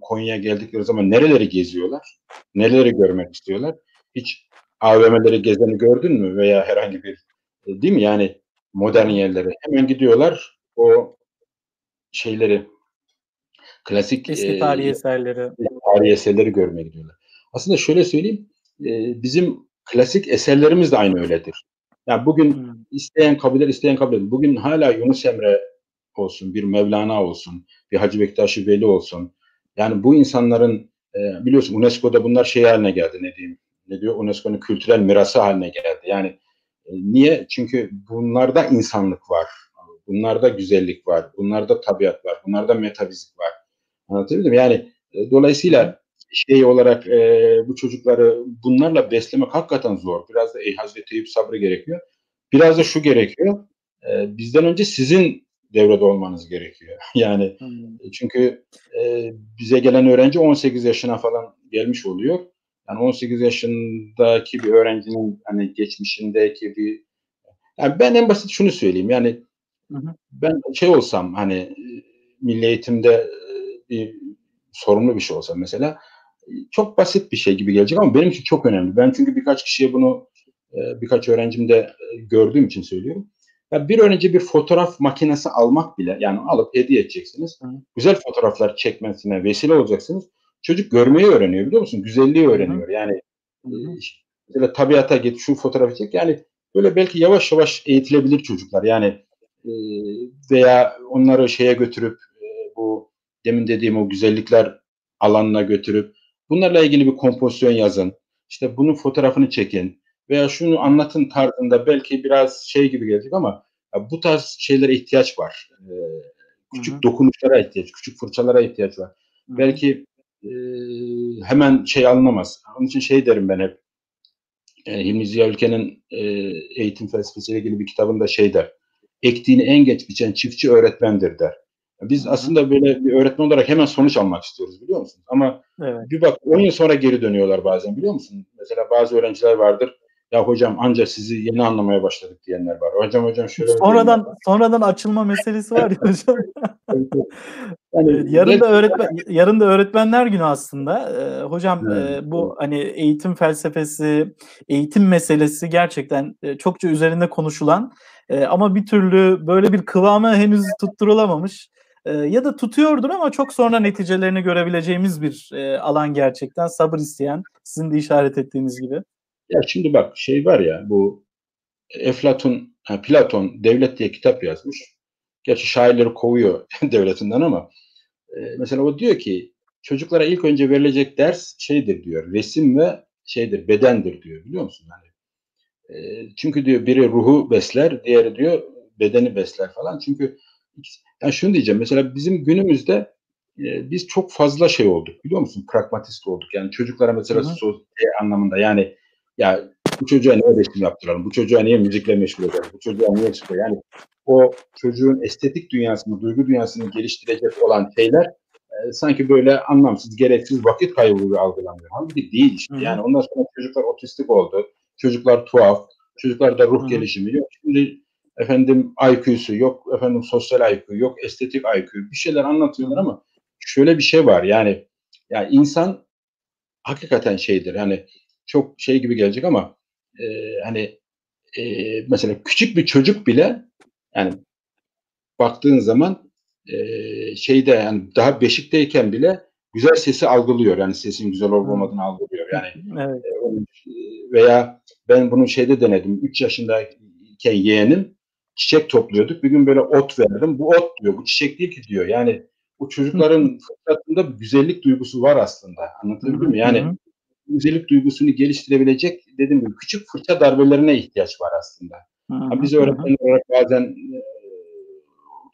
Konya'ya geldikleri zaman nereleri geziyorlar? Nereleri görmek istiyorlar? Hiç AVM'leri gezeni gördün mü veya herhangi bir değil mi? Yani modern yerlere hemen gidiyorlar. O şeyleri klasik eski tarihi e, eserleri tarihi eserleri görmeye gidiyorlar. Aslında şöyle söyleyeyim e, bizim klasik eserlerimiz de aynı öyledir. Yani bugün hmm. isteyen kabul eder, isteyen kabul eder. Bugün hala Yunus Emre olsun, bir Mevlana olsun, bir Hacı Bektaş Veli olsun. Yani bu insanların e, biliyorsun UNESCO'da bunlar şey haline geldi ne diyeyim ne diyor UNESCO'nun kültürel mirası haline geldi. Yani e, niye? Çünkü bunlarda insanlık var. Bunlarda güzellik var. Bunlarda tabiat var. Bunlarda metafizik var. Anlatabildim Yani e, dolayısıyla şey olarak e, bu çocukları bunlarla beslemek hakikaten zor. Biraz da e, Hazreti Eyüp sabrı gerekiyor. Biraz da şu gerekiyor. E, bizden önce sizin devrede olmanız gerekiyor. Yani hmm. çünkü e, bize gelen öğrenci 18 yaşına falan gelmiş oluyor. Yani 18 yaşındaki bir öğrencinin hani geçmişindeki bir yani ben en basit şunu söyleyeyim. Yani hı. ben şey olsam hani milli eğitimde bir sorumlu bir şey olsa mesela çok basit bir şey gibi gelecek ama benim için çok önemli. Ben çünkü birkaç kişiye bunu birkaç öğrencimde gördüğüm için söylüyorum. Ya bir önce bir fotoğraf makinesi almak bile yani alıp hediye edeceksiniz. Hı. Güzel fotoğraflar çekmesine vesile olacaksınız. Çocuk görmeyi öğreniyor biliyor musun? Güzelliği öğreniyor. Hı. Yani Hı. mesela tabiata git şu fotoğrafı çek. Yani böyle belki yavaş yavaş eğitilebilir çocuklar. Yani e, veya onları şeye götürüp e, bu demin dediğim o güzellikler alanına götürüp bunlarla ilgili bir kompozisyon yazın. İşte bunun fotoğrafını çekin veya şunu anlatın tarzında belki biraz şey gibi gelecek ama ya bu tarz şeylere ihtiyaç var. Ee, küçük Hı-hı. dokunuşlara ihtiyaç, küçük fırçalara ihtiyaç var. Hı-hı. Belki e, hemen şey alınamaz. Onun için şey derim ben hep. E, Hilmi Ziya Ülken'in e, eğitim felsefesiyle ilgili bir kitabında şey der. Ektiğini en geç biçen çiftçi öğretmendir der. Biz Hı-hı. aslında böyle bir öğretmen olarak hemen sonuç almak istiyoruz biliyor musun? Ama evet. bir bak 10 yıl sonra geri dönüyorlar bazen biliyor musun? Mesela bazı öğrenciler vardır ya hocam anca sizi yeni anlamaya başladık diyenler var. Hocam hocam şöyle sonradan sonradan açılma meselesi var ya hocam. yani yarın da öğretmen yarın da öğretmenler günü aslında. Ee, hocam evet. e, bu hani eğitim felsefesi, eğitim meselesi gerçekten e, çokça üzerinde konuşulan e, ama bir türlü böyle bir kıvamı henüz tutturulamamış. E, ya da tutuyordur ama çok sonra neticelerini görebileceğimiz bir e, alan gerçekten sabır isteyen sizin de işaret ettiğiniz gibi. Ya şimdi bak şey var ya bu Eflatun, ha, Platon Devlet diye kitap yazmış. Gerçi şairleri kovuyor devletinden ama e, mesela o diyor ki çocuklara ilk önce verilecek ders şeydir diyor. Resim ve şeydir, bedendir diyor biliyor musun? Yani e, çünkü diyor biri ruhu besler, diğeri diyor bedeni besler falan. Çünkü yani şunu diyeceğim mesela bizim günümüzde e, biz çok fazla şey olduk biliyor musun? Pragmatist olduk. Yani çocuklara mesela sosyal anlamında yani ya bu çocuğa niye resim yaptıralım? Bu çocuğa niye müzikle meşgul edelim? Bu çocuğa niye spor? Yani o çocuğun estetik dünyasını, duygu dünyasını geliştirecek olan şeyler e, sanki böyle anlamsız, gereksiz vakit kaybı gibi algılanıyor. Halbuki değil işte. Yani ondan sonra çocuklar otistik oldu. Çocuklar tuhaf. Çocuklarda ruh Hı-hı. gelişimi yok. Şimdi efendim IQ'su yok, efendim sosyal IQ yok, estetik IQ bir şeyler anlatıyorlar ama şöyle bir şey var yani ya yani insan hakikaten şeydir hani çok şey gibi gelecek ama e, hani e, mesela küçük bir çocuk bile yani baktığın zaman e, şeyde yani daha beşikteyken bile güzel sesi algılıyor. Yani sesin güzel olup olmadığını algılıyor. Yani evet. e, veya ben bunu şeyde denedim. 3 yaşındayken yeğenim çiçek topluyorduk. Bir gün böyle ot verdim. Bu ot diyor. Bu çiçek değil ki diyor. Yani bu çocukların fıtratında güzellik duygusu var aslında. Anlatabildim mi? Yani güzellik duygusunu geliştirebilecek dediğim gibi küçük fırça darbelerine ihtiyaç var aslında. Hı Biz öğretmen olarak bazen e,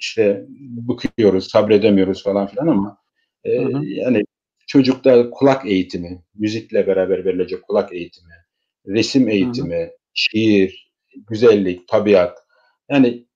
işte bıkıyoruz, sabredemiyoruz falan filan ama e, yani çocukta kulak eğitimi, müzikle beraber verilecek kulak eğitimi, resim eğitimi, hı hı. şiir, güzellik, tabiat. Yani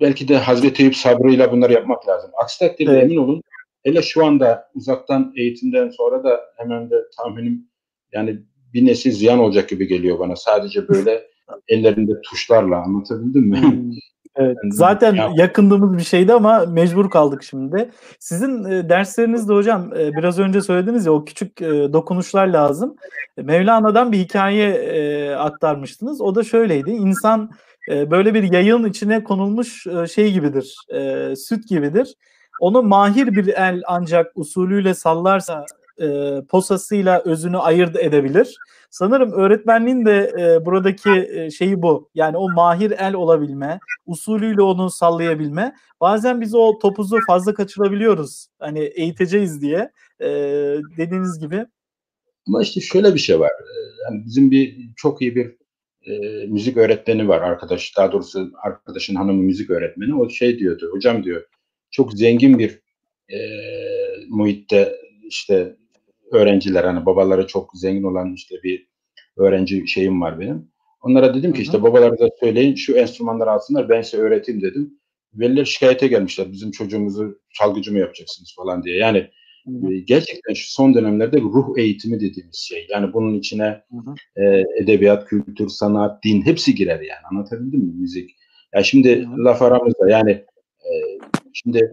belki de Hazreti Eyüp sabrıyla bunları yapmak lazım. Aksi takdirde evet. emin olun Hele şu anda uzaktan eğitimden sonra da hemen de tahminim yani bir nesil ziyan olacak gibi geliyor bana. Sadece böyle ellerinde tuşlarla anlatabildim mi? Hmm. Evet, zaten ya. yakındığımız bir şeydi ama mecbur kaldık şimdi. Sizin e, derslerinizde hocam e, biraz önce söylediniz ya o küçük e, dokunuşlar lazım. Mevlana'dan bir hikaye e, aktarmıştınız. O da şöyleydi. İnsan e, böyle bir yayın içine konulmuş e, şey gibidir. E, süt gibidir. Onu mahir bir el ancak usulüyle sallarsa e, posasıyla özünü ayırt edebilir. Sanırım öğretmenliğin de e, buradaki e, şeyi bu. Yani o mahir el olabilme, usulüyle onu sallayabilme. Bazen biz o topuzu fazla kaçırabiliyoruz. Hani eğiteceğiz diye. e, dediğiniz gibi. Ama işte şöyle bir şey var. Yani bizim bir çok iyi bir e, müzik öğretmeni var arkadaş. Daha doğrusu arkadaşın hanımı müzik öğretmeni. O şey diyordu. Hocam diyor çok zengin bir e, muhitte işte öğrenciler hani babaları çok zengin olan işte bir öğrenci şeyim var benim. Onlara dedim ki işte babalarınıza söyleyin şu enstrümanları alsınlar ben size öğreteyim dedim. Veliler şikayete gelmişler bizim çocuğumuzu çalgıcı mı yapacaksınız falan diye. Yani Hı-hı. Gerçekten şu son dönemlerde ruh eğitimi dediğimiz şey. Yani bunun içine e, edebiyat, kültür, sanat, din hepsi girer yani. Anlatabildim mi? Müzik. Ya şimdi Hı-hı. laf aramızda yani e, şimdi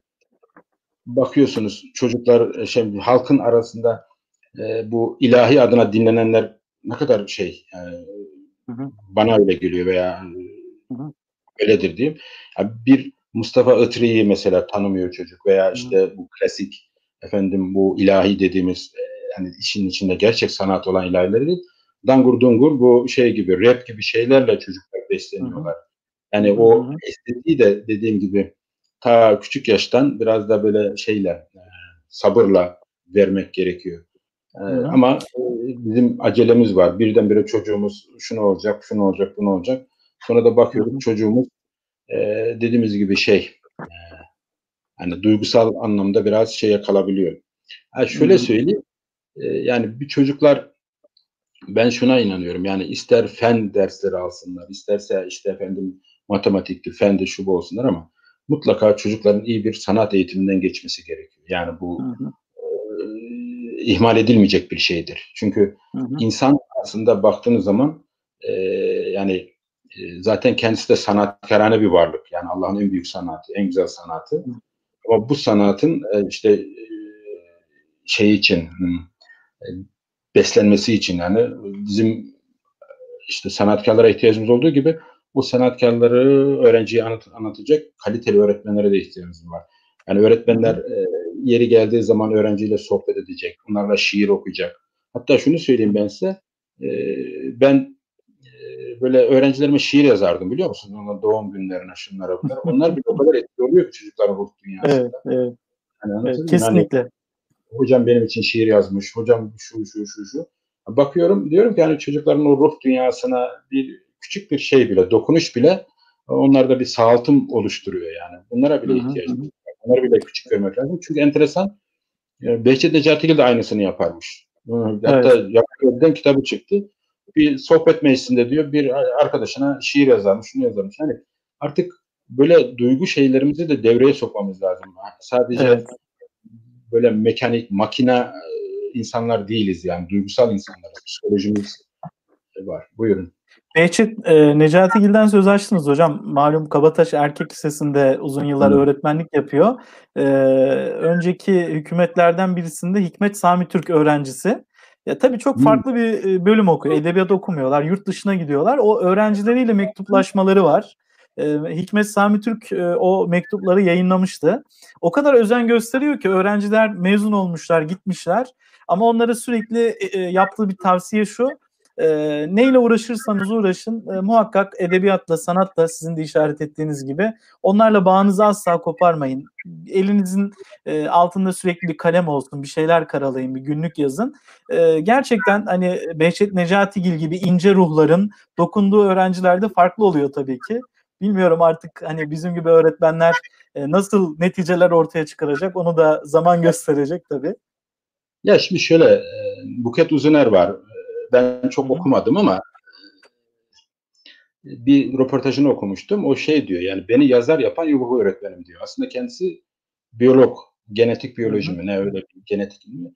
bakıyorsunuz çocuklar e, şey halkın arasında e, bu ilahi adına dinlenenler ne kadar şey e, hı hı. bana öyle geliyor veya hı hı. öyledir diyeyim. Yani bir Mustafa Itri'yi mesela tanımıyor çocuk veya işte hı. bu klasik efendim bu ilahi dediğimiz e, yani işin içinde gerçek sanat olan ilahileri değil. Dangur dungur bu şey gibi rap gibi şeylerle çocuklar besleniyorlar. Hı hı. Yani o estetiği de dediğim gibi ta küçük yaştan biraz da böyle şeyle e, sabırla vermek gerekiyor. E, ama e, bizim acelemiz var. Birdenbire çocuğumuz şunu olacak, şunu olacak, bunu olacak. Sonra da bakıyoruz çocuğumuz e, dediğimiz gibi şey e, hani duygusal anlamda biraz şeye kalabiliyor. Ha şöyle söyleyeyim. E, yani bir çocuklar ben şuna inanıyorum. Yani ister fen dersleri alsınlar, isterse işte efendim matematikti, fendi şu bu olsunlar ama mutlaka çocukların iyi bir sanat eğitiminden geçmesi gerekiyor. Yani bu hı hı. E, ihmal edilmeyecek bir şeydir. Çünkü hı hı. insan aslında baktığınız zaman e, yani e, zaten kendisi de sanatkarane bir varlık. Yani Allah'ın en büyük sanatı, en güzel sanatı. Hı. Ama bu sanatın e, işte e, şey için e, beslenmesi için yani bizim işte sanatkarlara ihtiyacımız olduğu gibi bu sanatkarları öğrenciye anlat, anlatacak kaliteli öğretmenlere de ihtiyacımız var. Yani öğretmenler e, yeri geldiği zaman öğrenciyle sohbet edecek, onlarla şiir okuyacak. Hatta şunu söyleyeyim ben size, e, ben e, böyle öğrencilerime şiir yazardım biliyor musunuz? Onlar doğum günlerine, şunlara bunlara. Onlar bile o kadar etkili oluyor ki çocukların ruh dünyasında. Evet, evet. Yani evet kesinlikle. Yani, hocam benim için şiir yazmış, hocam şu şu şu şu. Bakıyorum diyorum ki yani çocukların o ruh dünyasına bir küçük bir şey bile, dokunuş bile onlarda bir sağaltım oluştururuyor yani. Bunlara bile ihtiyacımız var. Bunları bile küçük görmek lazım. Çünkü enteresan e, Behçet Necatigil de aynısını yaparmış. Hatta evet. Yapıyorum kitabı çıktı. Bir sohbet meclisinde diyor bir arkadaşına şiir yazarmış, şunu yazarmış. Hani artık böyle duygu şeylerimizi de devreye sokmamız lazım. Sadece evet. böyle mekanik, makina e, insanlar değiliz yani. Duygusal insanlarız. Psikolojimiz var. Buyurun. Behçet e, Necati Gil'den söz açtınız hocam. Malum Kabataş Erkek Lisesi'nde uzun yıllar öğretmenlik yapıyor. E, önceki hükümetlerden birisinde Hikmet Sami Türk öğrencisi. Ya tabii çok farklı bir e, bölüm okuyor. Edebiyat okumuyorlar. Yurt dışına gidiyorlar. O öğrencileriyle mektuplaşmaları var. E, Hikmet Sami Türk e, o mektupları yayınlamıştı. O kadar özen gösteriyor ki öğrenciler mezun olmuşlar, gitmişler. Ama onlara sürekli yaptığı bir tavsiye şu e, neyle uğraşırsanız uğraşın e, muhakkak edebiyatla, sanatla sizin de işaret ettiğiniz gibi onlarla bağınızı asla koparmayın. Elinizin e, altında sürekli bir kalem olsun, bir şeyler karalayın, bir günlük yazın. E, gerçekten hani Behçet Necatigil gibi ince ruhların dokunduğu öğrencilerde farklı oluyor tabii ki. Bilmiyorum artık hani bizim gibi öğretmenler e, nasıl neticeler ortaya çıkaracak onu da zaman gösterecek tabii. Ya şimdi şöyle Buket Uzuner var ben çok okumadım ama bir röportajını okumuştum. O şey diyor yani beni yazar yapan ilkokul öğretmenim diyor. Aslında kendisi biyolog, genetik biyoloji mi ne öyle bir genetik mi?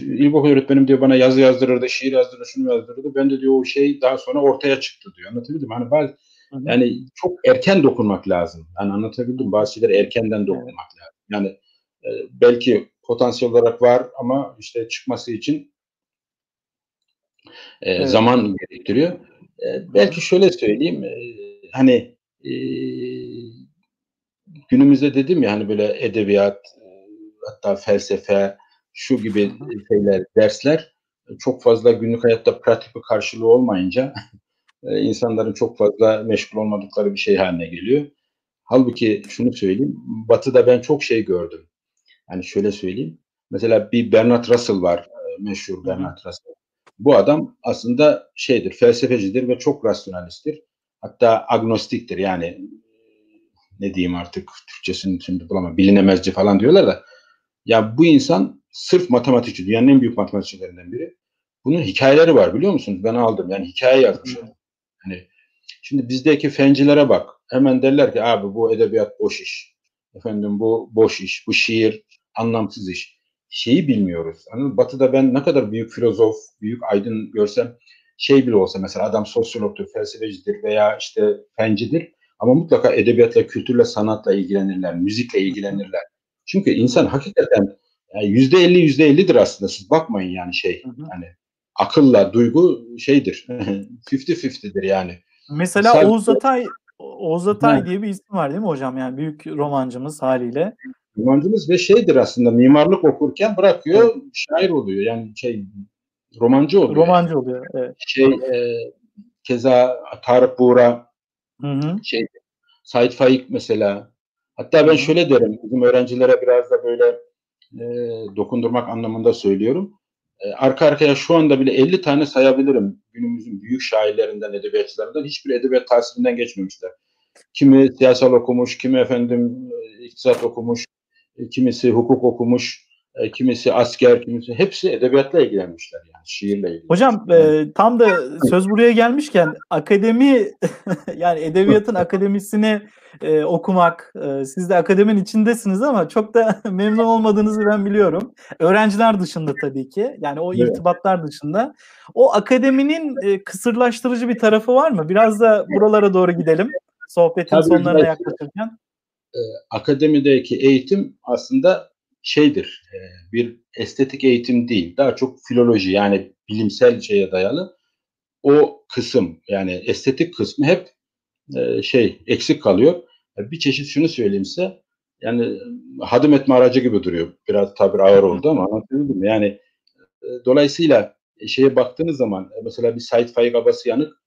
İlkokul öğretmenim diyor bana yazı yazdırırdı, şiir yazdırırdı, şunu yazdırırdı. Ben de diyor o şey daha sonra ortaya çıktı diyor. Anlatabildim Hani bazı yani çok erken dokunmak lazım. Yani anlatabildim bazı şeyleri erkenden dokunmak lazım. Yani e, belki potansiyel olarak var ama işte çıkması için e, evet. zaman gerektiriyor. E, belki şöyle söyleyeyim, e, hani e, günümüzde dedim ya hani böyle edebiyat, e, hatta felsefe, şu gibi şeyler, dersler çok fazla günlük hayatta pratik bir karşılığı olmayınca e, insanların çok fazla meşgul olmadıkları bir şey haline geliyor. Halbuki şunu söyleyeyim, Batı'da ben çok şey gördüm. Yani şöyle söyleyeyim, Mesela bir Bernard Russell var, e, meşhur Bernard Russell. Bu adam aslında şeydir, felsefecidir ve çok rasyonalisttir. Hatta agnostiktir yani ne diyeyim artık Türkçesini şimdi bulamam. Bilinemezci falan diyorlar da. Ya bu insan sırf matematikçi. Dünyanın en büyük matematikçilerinden biri. Bunun hikayeleri var biliyor musunuz? Ben aldım. Yani hikaye yazmış. Hani şimdi bizdeki fencilere bak. Hemen derler ki abi bu edebiyat boş iş. Efendim bu boş iş. Bu şiir anlamsız iş. Şeyi bilmiyoruz. Hani batıda ben ne kadar büyük filozof, büyük aydın görsem şey bile olsa mesela adam sosyologtur, felsefecidir veya işte fencidir ama mutlaka edebiyatla, kültürle, sanatla ilgilenirler, müzikle ilgilenirler. Çünkü insan hakikaten yüzde elli yüzde ellidir aslında. Siz bakmayın yani şey. Hı hı. Yani akılla duygu şeydir. Fifty fifty'dir yani. Mesela Sadece... Oğuz Atay Oğuz Atay diye bir isim var değil mi hocam? Yani büyük romancımız haliyle. Romancımız ve şeydir aslında mimarlık okurken bırakıyor, evet. şair oluyor. Yani şey romancı oluyor. Romancı yani. oluyor. Evet. Şey e, keza Tarık Buğra Hı hı. Şey, Said Faik mesela. Hatta ben şöyle derim, bizim öğrencilere biraz da böyle e, dokundurmak anlamında söylüyorum. E, arka arkaya şu anda bile 50 tane sayabilirim günümüzün büyük şairlerinden, edebiyatçılarından. Hiçbir edebiyat tahsilinden geçmemişler. Kimi siyasal okumuş, kimi efendim e, iktisat okumuş, kimisi hukuk okumuş, e, kimisi asker, kimisi hepsi edebiyatla ilgilenmişler yani şiirle ilgili. Hocam e, tam da söz buraya gelmişken akademi yani edebiyatın akademisini e, okumak e, siz de akademinin içindesiniz ama çok da memnun olmadığınızı ben biliyorum. Öğrenciler dışında tabii ki yani o evet. irtibatlar dışında o akademinin e, kısırlaştırıcı bir tarafı var mı? Biraz da buralara doğru gidelim sohbetin tabii sonlarına yaklaşırken. E, akademideki eğitim aslında şeydir, e, bir estetik eğitim değil, daha çok filoloji yani bilimsel şeye dayalı. O kısım yani estetik kısmı hep e, şey eksik kalıyor. Bir çeşit şunu söyleyeyim size, yani hadım etme aracı gibi duruyor. Biraz tabir ağır oldu ama anlatabildim mi? Yani e, dolayısıyla şeye baktığınız zaman mesela bir Said Faik Abası Yanık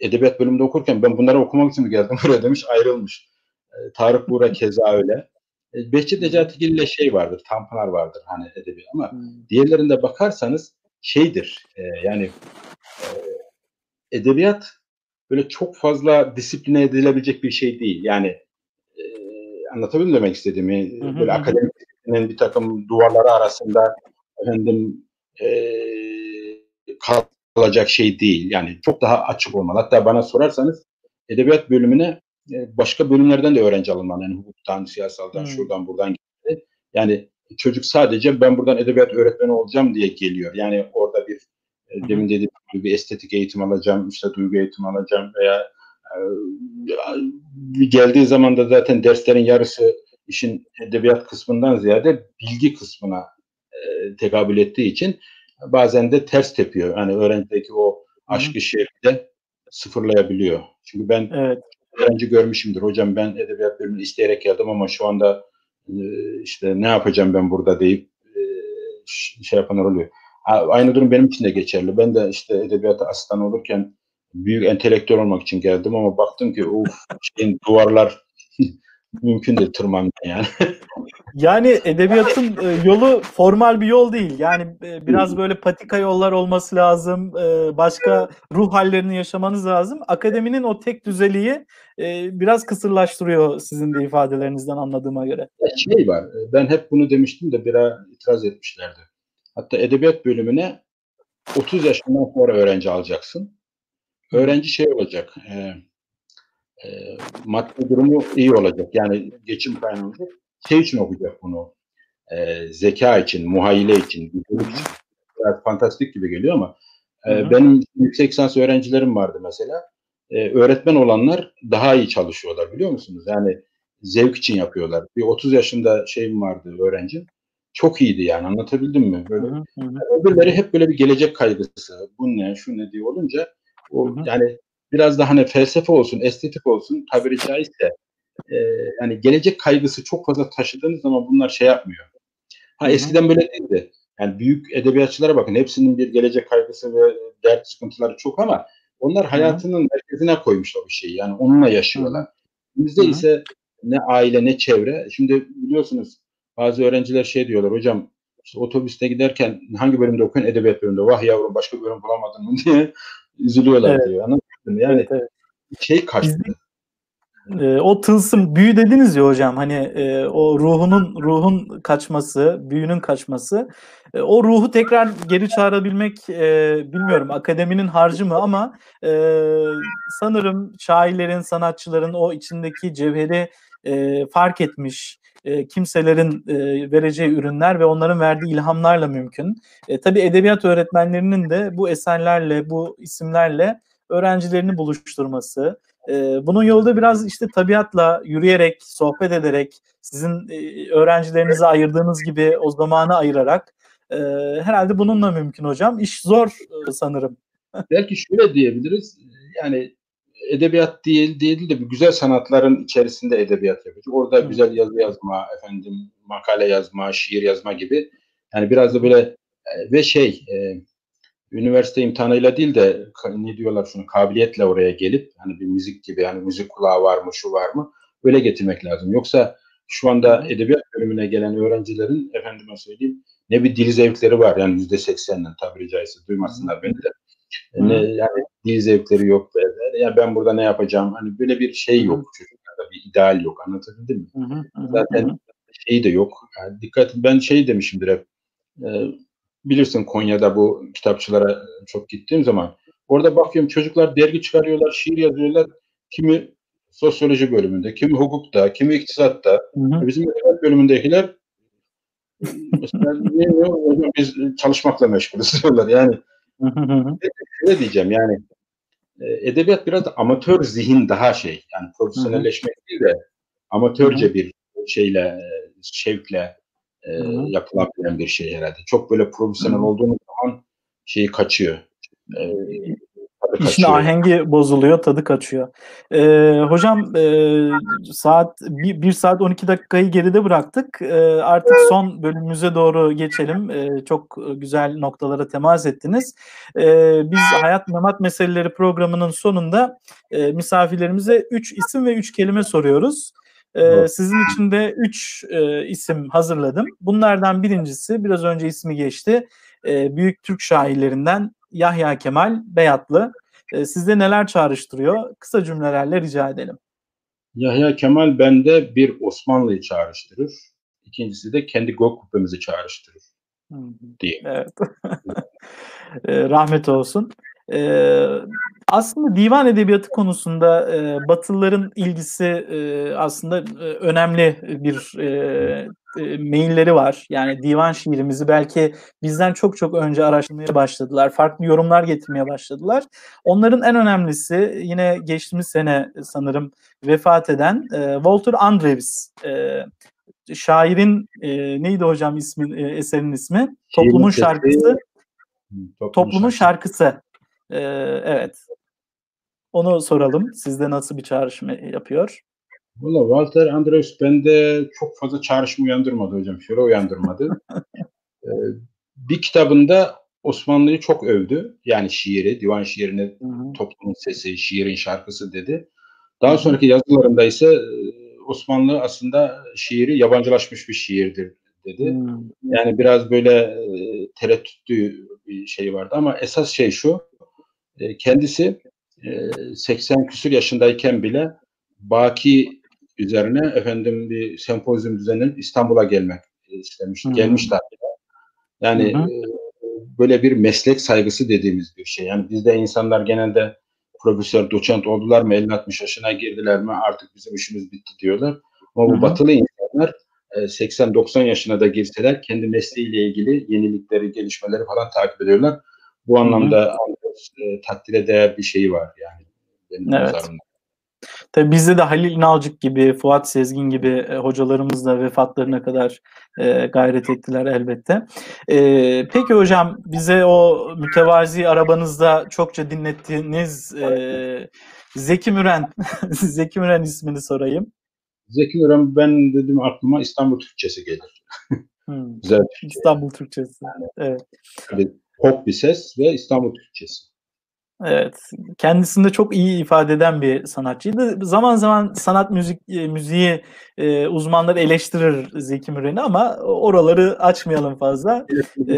edebiyat bölümünde okurken ben bunları okumak için geldim buraya demiş ayrılmış. Tarık Buğra keza öyle. E, Behçet Necatigil ile şey vardır, Tanpınar vardır hani edebi ama hmm. diğerlerinde bakarsanız şeydir e, yani e, edebiyat böyle çok fazla disipline edilebilecek bir şey değil. Yani e, anlatabildim demek istediğimi. Hı hı. Böyle akademik bir takım duvarları arasında efendim e, kalacak şey değil. Yani çok daha açık olmalı. Hatta bana sorarsanız edebiyat bölümüne başka bölümlerden de öğrenci alınmalı. Yani hukuktan, siyasaldan, hmm. şuradan buradan gitti. Yani çocuk sadece ben buradan edebiyat öğretmeni olacağım diye geliyor. Yani orada bir hmm. demin dediğim gibi bir estetik eğitim alacağım, işte duygu eğitimi alacağım veya e, geldiği zaman da zaten derslerin yarısı işin edebiyat kısmından ziyade bilgi kısmına e, tekabül ettiği için bazen de ters tepiyor. Yani öğrencideki o aşkı şevkte sıfırlayabiliyor. Çünkü ben evet öğrenci görmüşümdür. Hocam ben edebiyat bölümünü isteyerek geldim ama şu anda e, işte ne yapacağım ben burada deyip e, şey yapanlar oluyor. Aynı durum benim için de geçerli. Ben de işte edebiyata asistan olurken büyük entelektüel olmak için geldim ama baktım ki uf şeyin duvarlar mümkün de tırmanma yani. yani edebiyatın e, yolu formal bir yol değil. Yani e, biraz böyle patika yollar olması lazım. E, başka ruh hallerini yaşamanız lazım. Akademinin o tek düzeliği biraz kısırlaştırıyor sizin de ifadelerinizden anladığıma göre. Şey var. Ben hep bunu demiştim de biraz itiraz etmişlerdi. Hatta edebiyat bölümüne 30 yaşından sonra öğrenci alacaksın. Öğrenci şey olacak. E, e, maddi durumu iyi olacak. Yani geçim kaynağı olacak. Şey için okuyacak bunu. E, zeka için, muhayyile için, bilgilik için. Biraz fantastik gibi geliyor ama e, benim yüksek lisans öğrencilerim vardı mesela. E, öğretmen olanlar daha iyi çalışıyorlar biliyor musunuz? Yani zevk için yapıyorlar. Bir 30 yaşında şeyim vardı öğrencim. Çok iyiydi yani anlatabildim mi? Böyle. Hı hı. Öbürleri hep böyle bir gelecek kaygısı. Bu ne, şu ne diye olunca o hı hı. yani biraz da hani felsefe olsun, estetik olsun tabiri caizse e, yani gelecek kaygısı çok fazla taşıdığınız zaman bunlar şey yapmıyor. Ha eskiden böyle değildi. Yani büyük edebiyatçılara bakın hepsinin bir gelecek kaygısı ve dert sıkıntıları çok ama onlar hayatının Hı-hı. merkezine koymuşlar bir şeyi. Yani onunla yaşıyorlar. Bizde ise ne aile ne çevre. Şimdi biliyorsunuz bazı öğrenciler şey diyorlar hocam işte otobüste giderken hangi bölümde okuyorsun? Edebiyat bölümünde. Vah yavrum başka bölüm bulamadın mı diye üzülüyorlar evet. diyor. Anladın mı? Yani evet. şey kaçtı. E, o tılsım büyü dediniz ya hocam hani e, o ruhunun ruhun kaçması, büyünün kaçması. E, o ruhu tekrar geri çağırabilmek e, bilmiyorum akademinin harcı mı ama e, sanırım şairlerin, sanatçıların o içindeki cevheri e, fark etmiş e, kimselerin e, vereceği ürünler ve onların verdiği ilhamlarla mümkün. E, tabii edebiyat öğretmenlerinin de bu eserlerle, bu isimlerle öğrencilerini buluşturması, e, bunun yolu da biraz işte tabiatla yürüyerek, sohbet ederek, sizin e, öğrencilerinize ayırdığınız gibi o zamanı ayırarak e, herhalde bununla mümkün hocam. İş zor e, sanırım. Belki şöyle diyebiliriz. Yani edebiyat değil değil de güzel sanatların içerisinde edebiyat yapıyor. Orada Hı. güzel yazı yazma, efendim makale yazma, şiir yazma gibi. Yani biraz da böyle e, ve şey e, üniversite imtihanıyla değil de ne diyorlar şunu kabiliyetle oraya gelip hani bir müzik gibi yani müzik kulağı var mı şu var mı öyle getirmek lazım. Yoksa şu anda edebiyat bölümüne gelen öğrencilerin efendime söyleyeyim ne bir dil zevkleri var yani yüzde seksenden tabiri caizse duymasınlar beni de. Ne, yani dil zevkleri yok böyle. Ya ben burada ne yapacağım? Hani böyle bir şey yok çocuklarda bir ideal yok. Anlatabildim mi? Hı hı, Zaten şey de yok. Yani dikkat ben şey demişimdir hep. E, bilirsin Konya'da bu kitapçılara çok gittiğim zaman orada bakıyorum çocuklar dergi çıkarıyorlar, şiir yazıyorlar. Kimi sosyoloji bölümünde, kimi hukukta, kimi iktisatta. Hı hı. Bizim bölümündekiler mesela ne, ne, biz çalışmakla meşgulüz diyorlar. Yani şöyle diyeceğim yani e, edebiyat biraz amatör zihin daha şey. Yani profesyonelleşmek değil de amatörce bir şeyle, e, şevkle e, yapılabilen bir şey herhalde. Çok böyle profesyonel olduğunuz zaman şeyi kaçıyor. E, İşin ahengi bozuluyor, tadı kaçıyor. Ee, hocam e, saat 1, 1 saat 12 dakikayı geride bıraktık. E, artık son bölümümüze doğru geçelim. E, çok güzel noktalara temas ettiniz. E, biz Hayat Memat Meseleleri programının sonunda e, misafirlerimize 3 isim ve 3 kelime soruyoruz. Ee, sizin için de üç e, isim hazırladım. Bunlardan birincisi biraz önce ismi geçti. E, büyük Türk şairlerinden Yahya Kemal Beyatlı. E, sizde neler çağrıştırıyor? Kısa cümlelerle rica edelim. Yahya Kemal bende bir Osmanlı'yı çağrıştırır. İkincisi de kendi gök kubbemizi çağrıştırır. Diye. Evet. e, rahmet olsun. E, aslında divan edebiyatı konusunda e, Batılıların ilgisi e, aslında e, önemli bir e, e, mailleri var. Yani divan şiirimizi belki bizden çok çok önce araştırmaya başladılar. Farklı yorumlar getirmeye başladılar. Onların en önemlisi yine geçtiğimiz sene sanırım vefat eden e, Walter Andrews. E, şairin e, neydi hocam ismin e, eserin ismi? Toplumun şarkısı. Toplumun şarkısı. E, evet. Onu soralım. Sizde nasıl bir çağrışım yapıyor? Valla Walter Andrews bende çok fazla çağrışım uyandırmadı hocam. Şöyle uyandırmadı. ee, bir kitabında Osmanlı'yı çok övdü. Yani şiiri, divan şiirini, toplumun sesi, şiirin şarkısı dedi. Daha sonraki yazılarında ise e, Osmanlı aslında şiiri yabancılaşmış bir şiirdir dedi. Hı-hı. Yani biraz böyle e, tereddütlü bir şey vardı ama esas şey şu. E, kendisi 80 küsur yaşındayken bile Baki üzerine efendim bir sempozyum düzenlenip İstanbul'a gelmek istemiş. Hı-hı. Gelmişler. Yani Hı-hı. böyle bir meslek saygısı dediğimiz bir şey. Yani bizde insanlar genelde profesör, doçent oldular mı 50-60 yaşına girdiler mi artık bizim işimiz bitti diyorlar. Ama bu Hı-hı. batılı insanlar 80-90 yaşına da girseler kendi mesleğiyle ilgili yenilikleri, gelişmeleri falan takip ediyorlar. Bu anlamda Hı-hı. e, takdire değer bir şey var yani. Benim evet. Nazarımda. Tabii bizde de Halil İnalcık gibi, Fuat Sezgin gibi e, hocalarımız da vefatlarına kadar e, gayret ettiler elbette. E, peki hocam bize o mütevazi arabanızda çokça dinlettiğiniz e, Zeki Müren, Zeki Müren ismini sorayım. Zeki Müren ben dedim aklıma İstanbul Türkçesi gelir. Hmm. Güzel Türkçe. İstanbul Türkçesi. Evet. Pop bir ses ve İstanbul Türkçesi. Evet, kendisini de çok iyi ifade eden bir sanatçıydı. Zaman zaman sanat müzik e, müziği e, uzmanları eleştirir Zeki Müren'i ama oraları açmayalım fazla. E,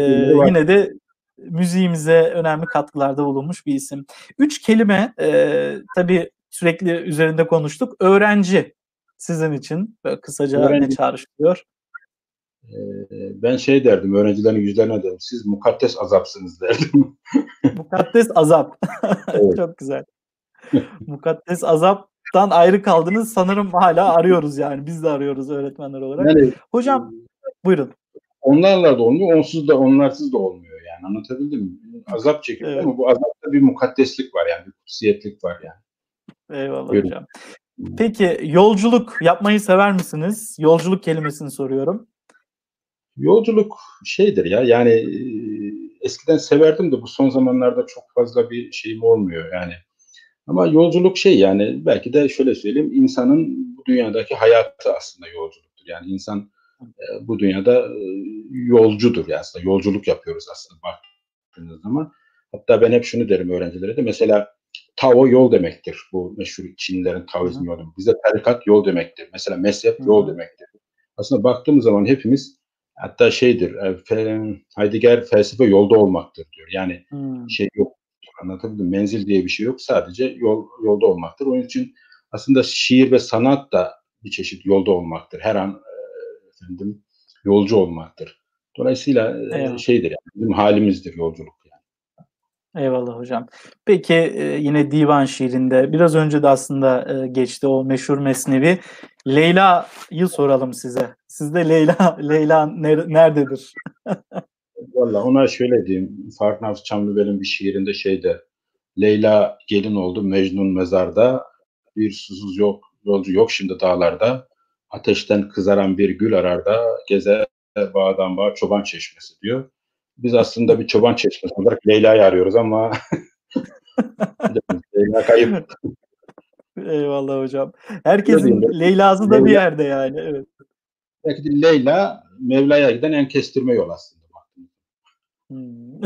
yine de müziğimize önemli katkılarda bulunmuş bir isim. Üç kelime e, tabii sürekli üzerinde konuştuk. Öğrenci sizin için böyle kısaca Öğrenci. ne çağrıştırıyor? Ben şey derdim, öğrencilerin yüzlerine derdim. Siz mukaddes azapsınız derdim. mukaddes azap. Çok güzel. mukaddes azaptan ayrı kaldınız. Sanırım hala arıyoruz yani. Biz de arıyoruz öğretmenler olarak. Yani, Hocam buyurun. Onlarla da olmuyor, onsuz da onlarsız da olmuyor yani. Anlatabildim mi? Azap çekiyor evet. ama bu azapta bir mukaddeslik var yani. Bir kutsiyetlik var yani. Eyvallah Buyurun. hocam. Peki yolculuk yapmayı sever misiniz? Yolculuk kelimesini soruyorum. Yolculuk şeydir ya yani eskiden severdim de bu son zamanlarda çok fazla bir şeyim olmuyor yani. Ama yolculuk şey yani belki de şöyle söyleyeyim insanın bu dünyadaki hayatı aslında yolculuktur. Yani insan e, bu dünyada e, yolcudur yani aslında yolculuk yapıyoruz aslında baktığınız zaman. Hatta ben hep şunu derim öğrencilere de mesela Tao yol demektir. Bu meşhur Çinlilerin Taoizm yolu. Bize tarikat yol demektir. Mesela mezhep yol demektir. Aslında baktığımız zaman hepimiz hatta şeydir e, Heidegger felsefe yolda olmaktır diyor. Yani hmm. şey yok anlatabildim menzil diye bir şey yok sadece yol yolda olmaktır. Onun için aslında şiir ve sanat da bir çeşit yolda olmaktır. Her an e, efendim yolcu olmaktır. Dolayısıyla evet. şeydir yani bizim halimizdir yolculuk. Eyvallah hocam. Peki e, yine divan şiirinde biraz önce de aslında e, geçti o meşhur mesnevi. Leyla'yı soralım size. Sizde Leyla Leyla nerededir? Valla ona şöyle diyeyim. Farknaz Çamlıbel'in bir şiirinde şeyde Leyla gelin oldu Mecnun mezarda bir susuz yok yolcu yok şimdi dağlarda ateşten kızaran bir gül ararda gezer bağdan bağ çoban çeşmesi diyor. Biz aslında bir çoban çeşmesi olarak Leyla'yı arıyoruz ama Leyla kayıp. Eyvallah hocam. Herkesin Leyla'sı da bir yerde yani. Evet. Belki de Leyla Mevla'ya giden en kestirme yol aslında. Hmm.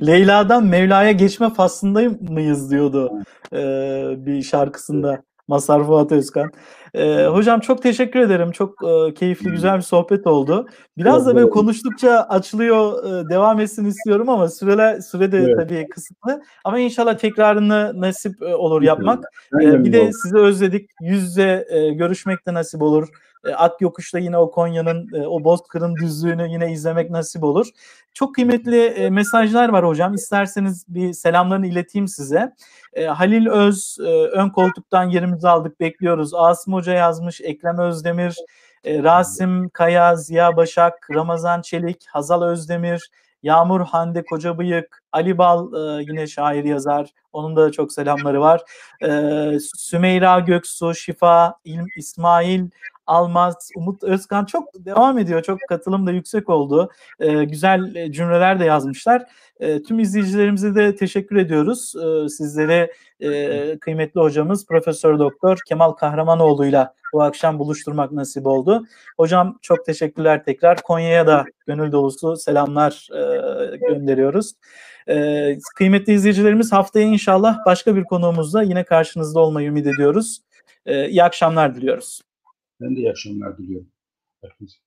Leyla'dan Mevla'ya geçme faslındayım mıyız diyordu ee, bir şarkısında. Masar Fuat Özkan. Ee, hocam çok teşekkür ederim. Çok e, keyifli, güzel bir sohbet oldu. Biraz da böyle konuştukça açılıyor, e, devam etsin istiyorum ama süreler süre de evet. tabii kısıtlı. Ama inşallah tekrarını nasip e, olur yapmak. Ee, bir de sizi özledik. Yüz yüze e, görüşmek de nasip olur. E, Ak Yokuş'ta yine o Konya'nın e, o Bozkır'ın düzlüğünü yine izlemek nasip olur. Çok kıymetli e, mesajlar var hocam. İsterseniz bir selamlarını ileteyim size. Halil Öz ön koltuktan yerimizi aldık bekliyoruz. Asım Hoca yazmış, Ekrem Özdemir, Rasim Kaya, Ziya Başak, Ramazan Çelik, Hazal Özdemir, Yağmur Hande Kocabıyık, Ali Bal e, yine şair yazar. Onun da çok selamları var. E, Sümeyra Göksu, Şifa, İsmail, Almaz, Umut Özkan çok devam ediyor. Çok katılım da yüksek oldu. E, güzel cümleler de yazmışlar. E, tüm izleyicilerimize de teşekkür ediyoruz. E, sizlere e, kıymetli hocamız Profesör Doktor Kemal Kahramanoğlu'yla bu akşam buluşturmak nasip oldu. Hocam çok teşekkürler tekrar. Konya'ya da gönül dolusu selamlar e, gönderiyoruz. E, kıymetli izleyicilerimiz haftaya inşallah başka bir konuğumuzla yine karşınızda olmayı ümit ediyoruz. E, iyi akşamlar diliyoruz. Ben de iyi akşamlar diliyorum. Herkese.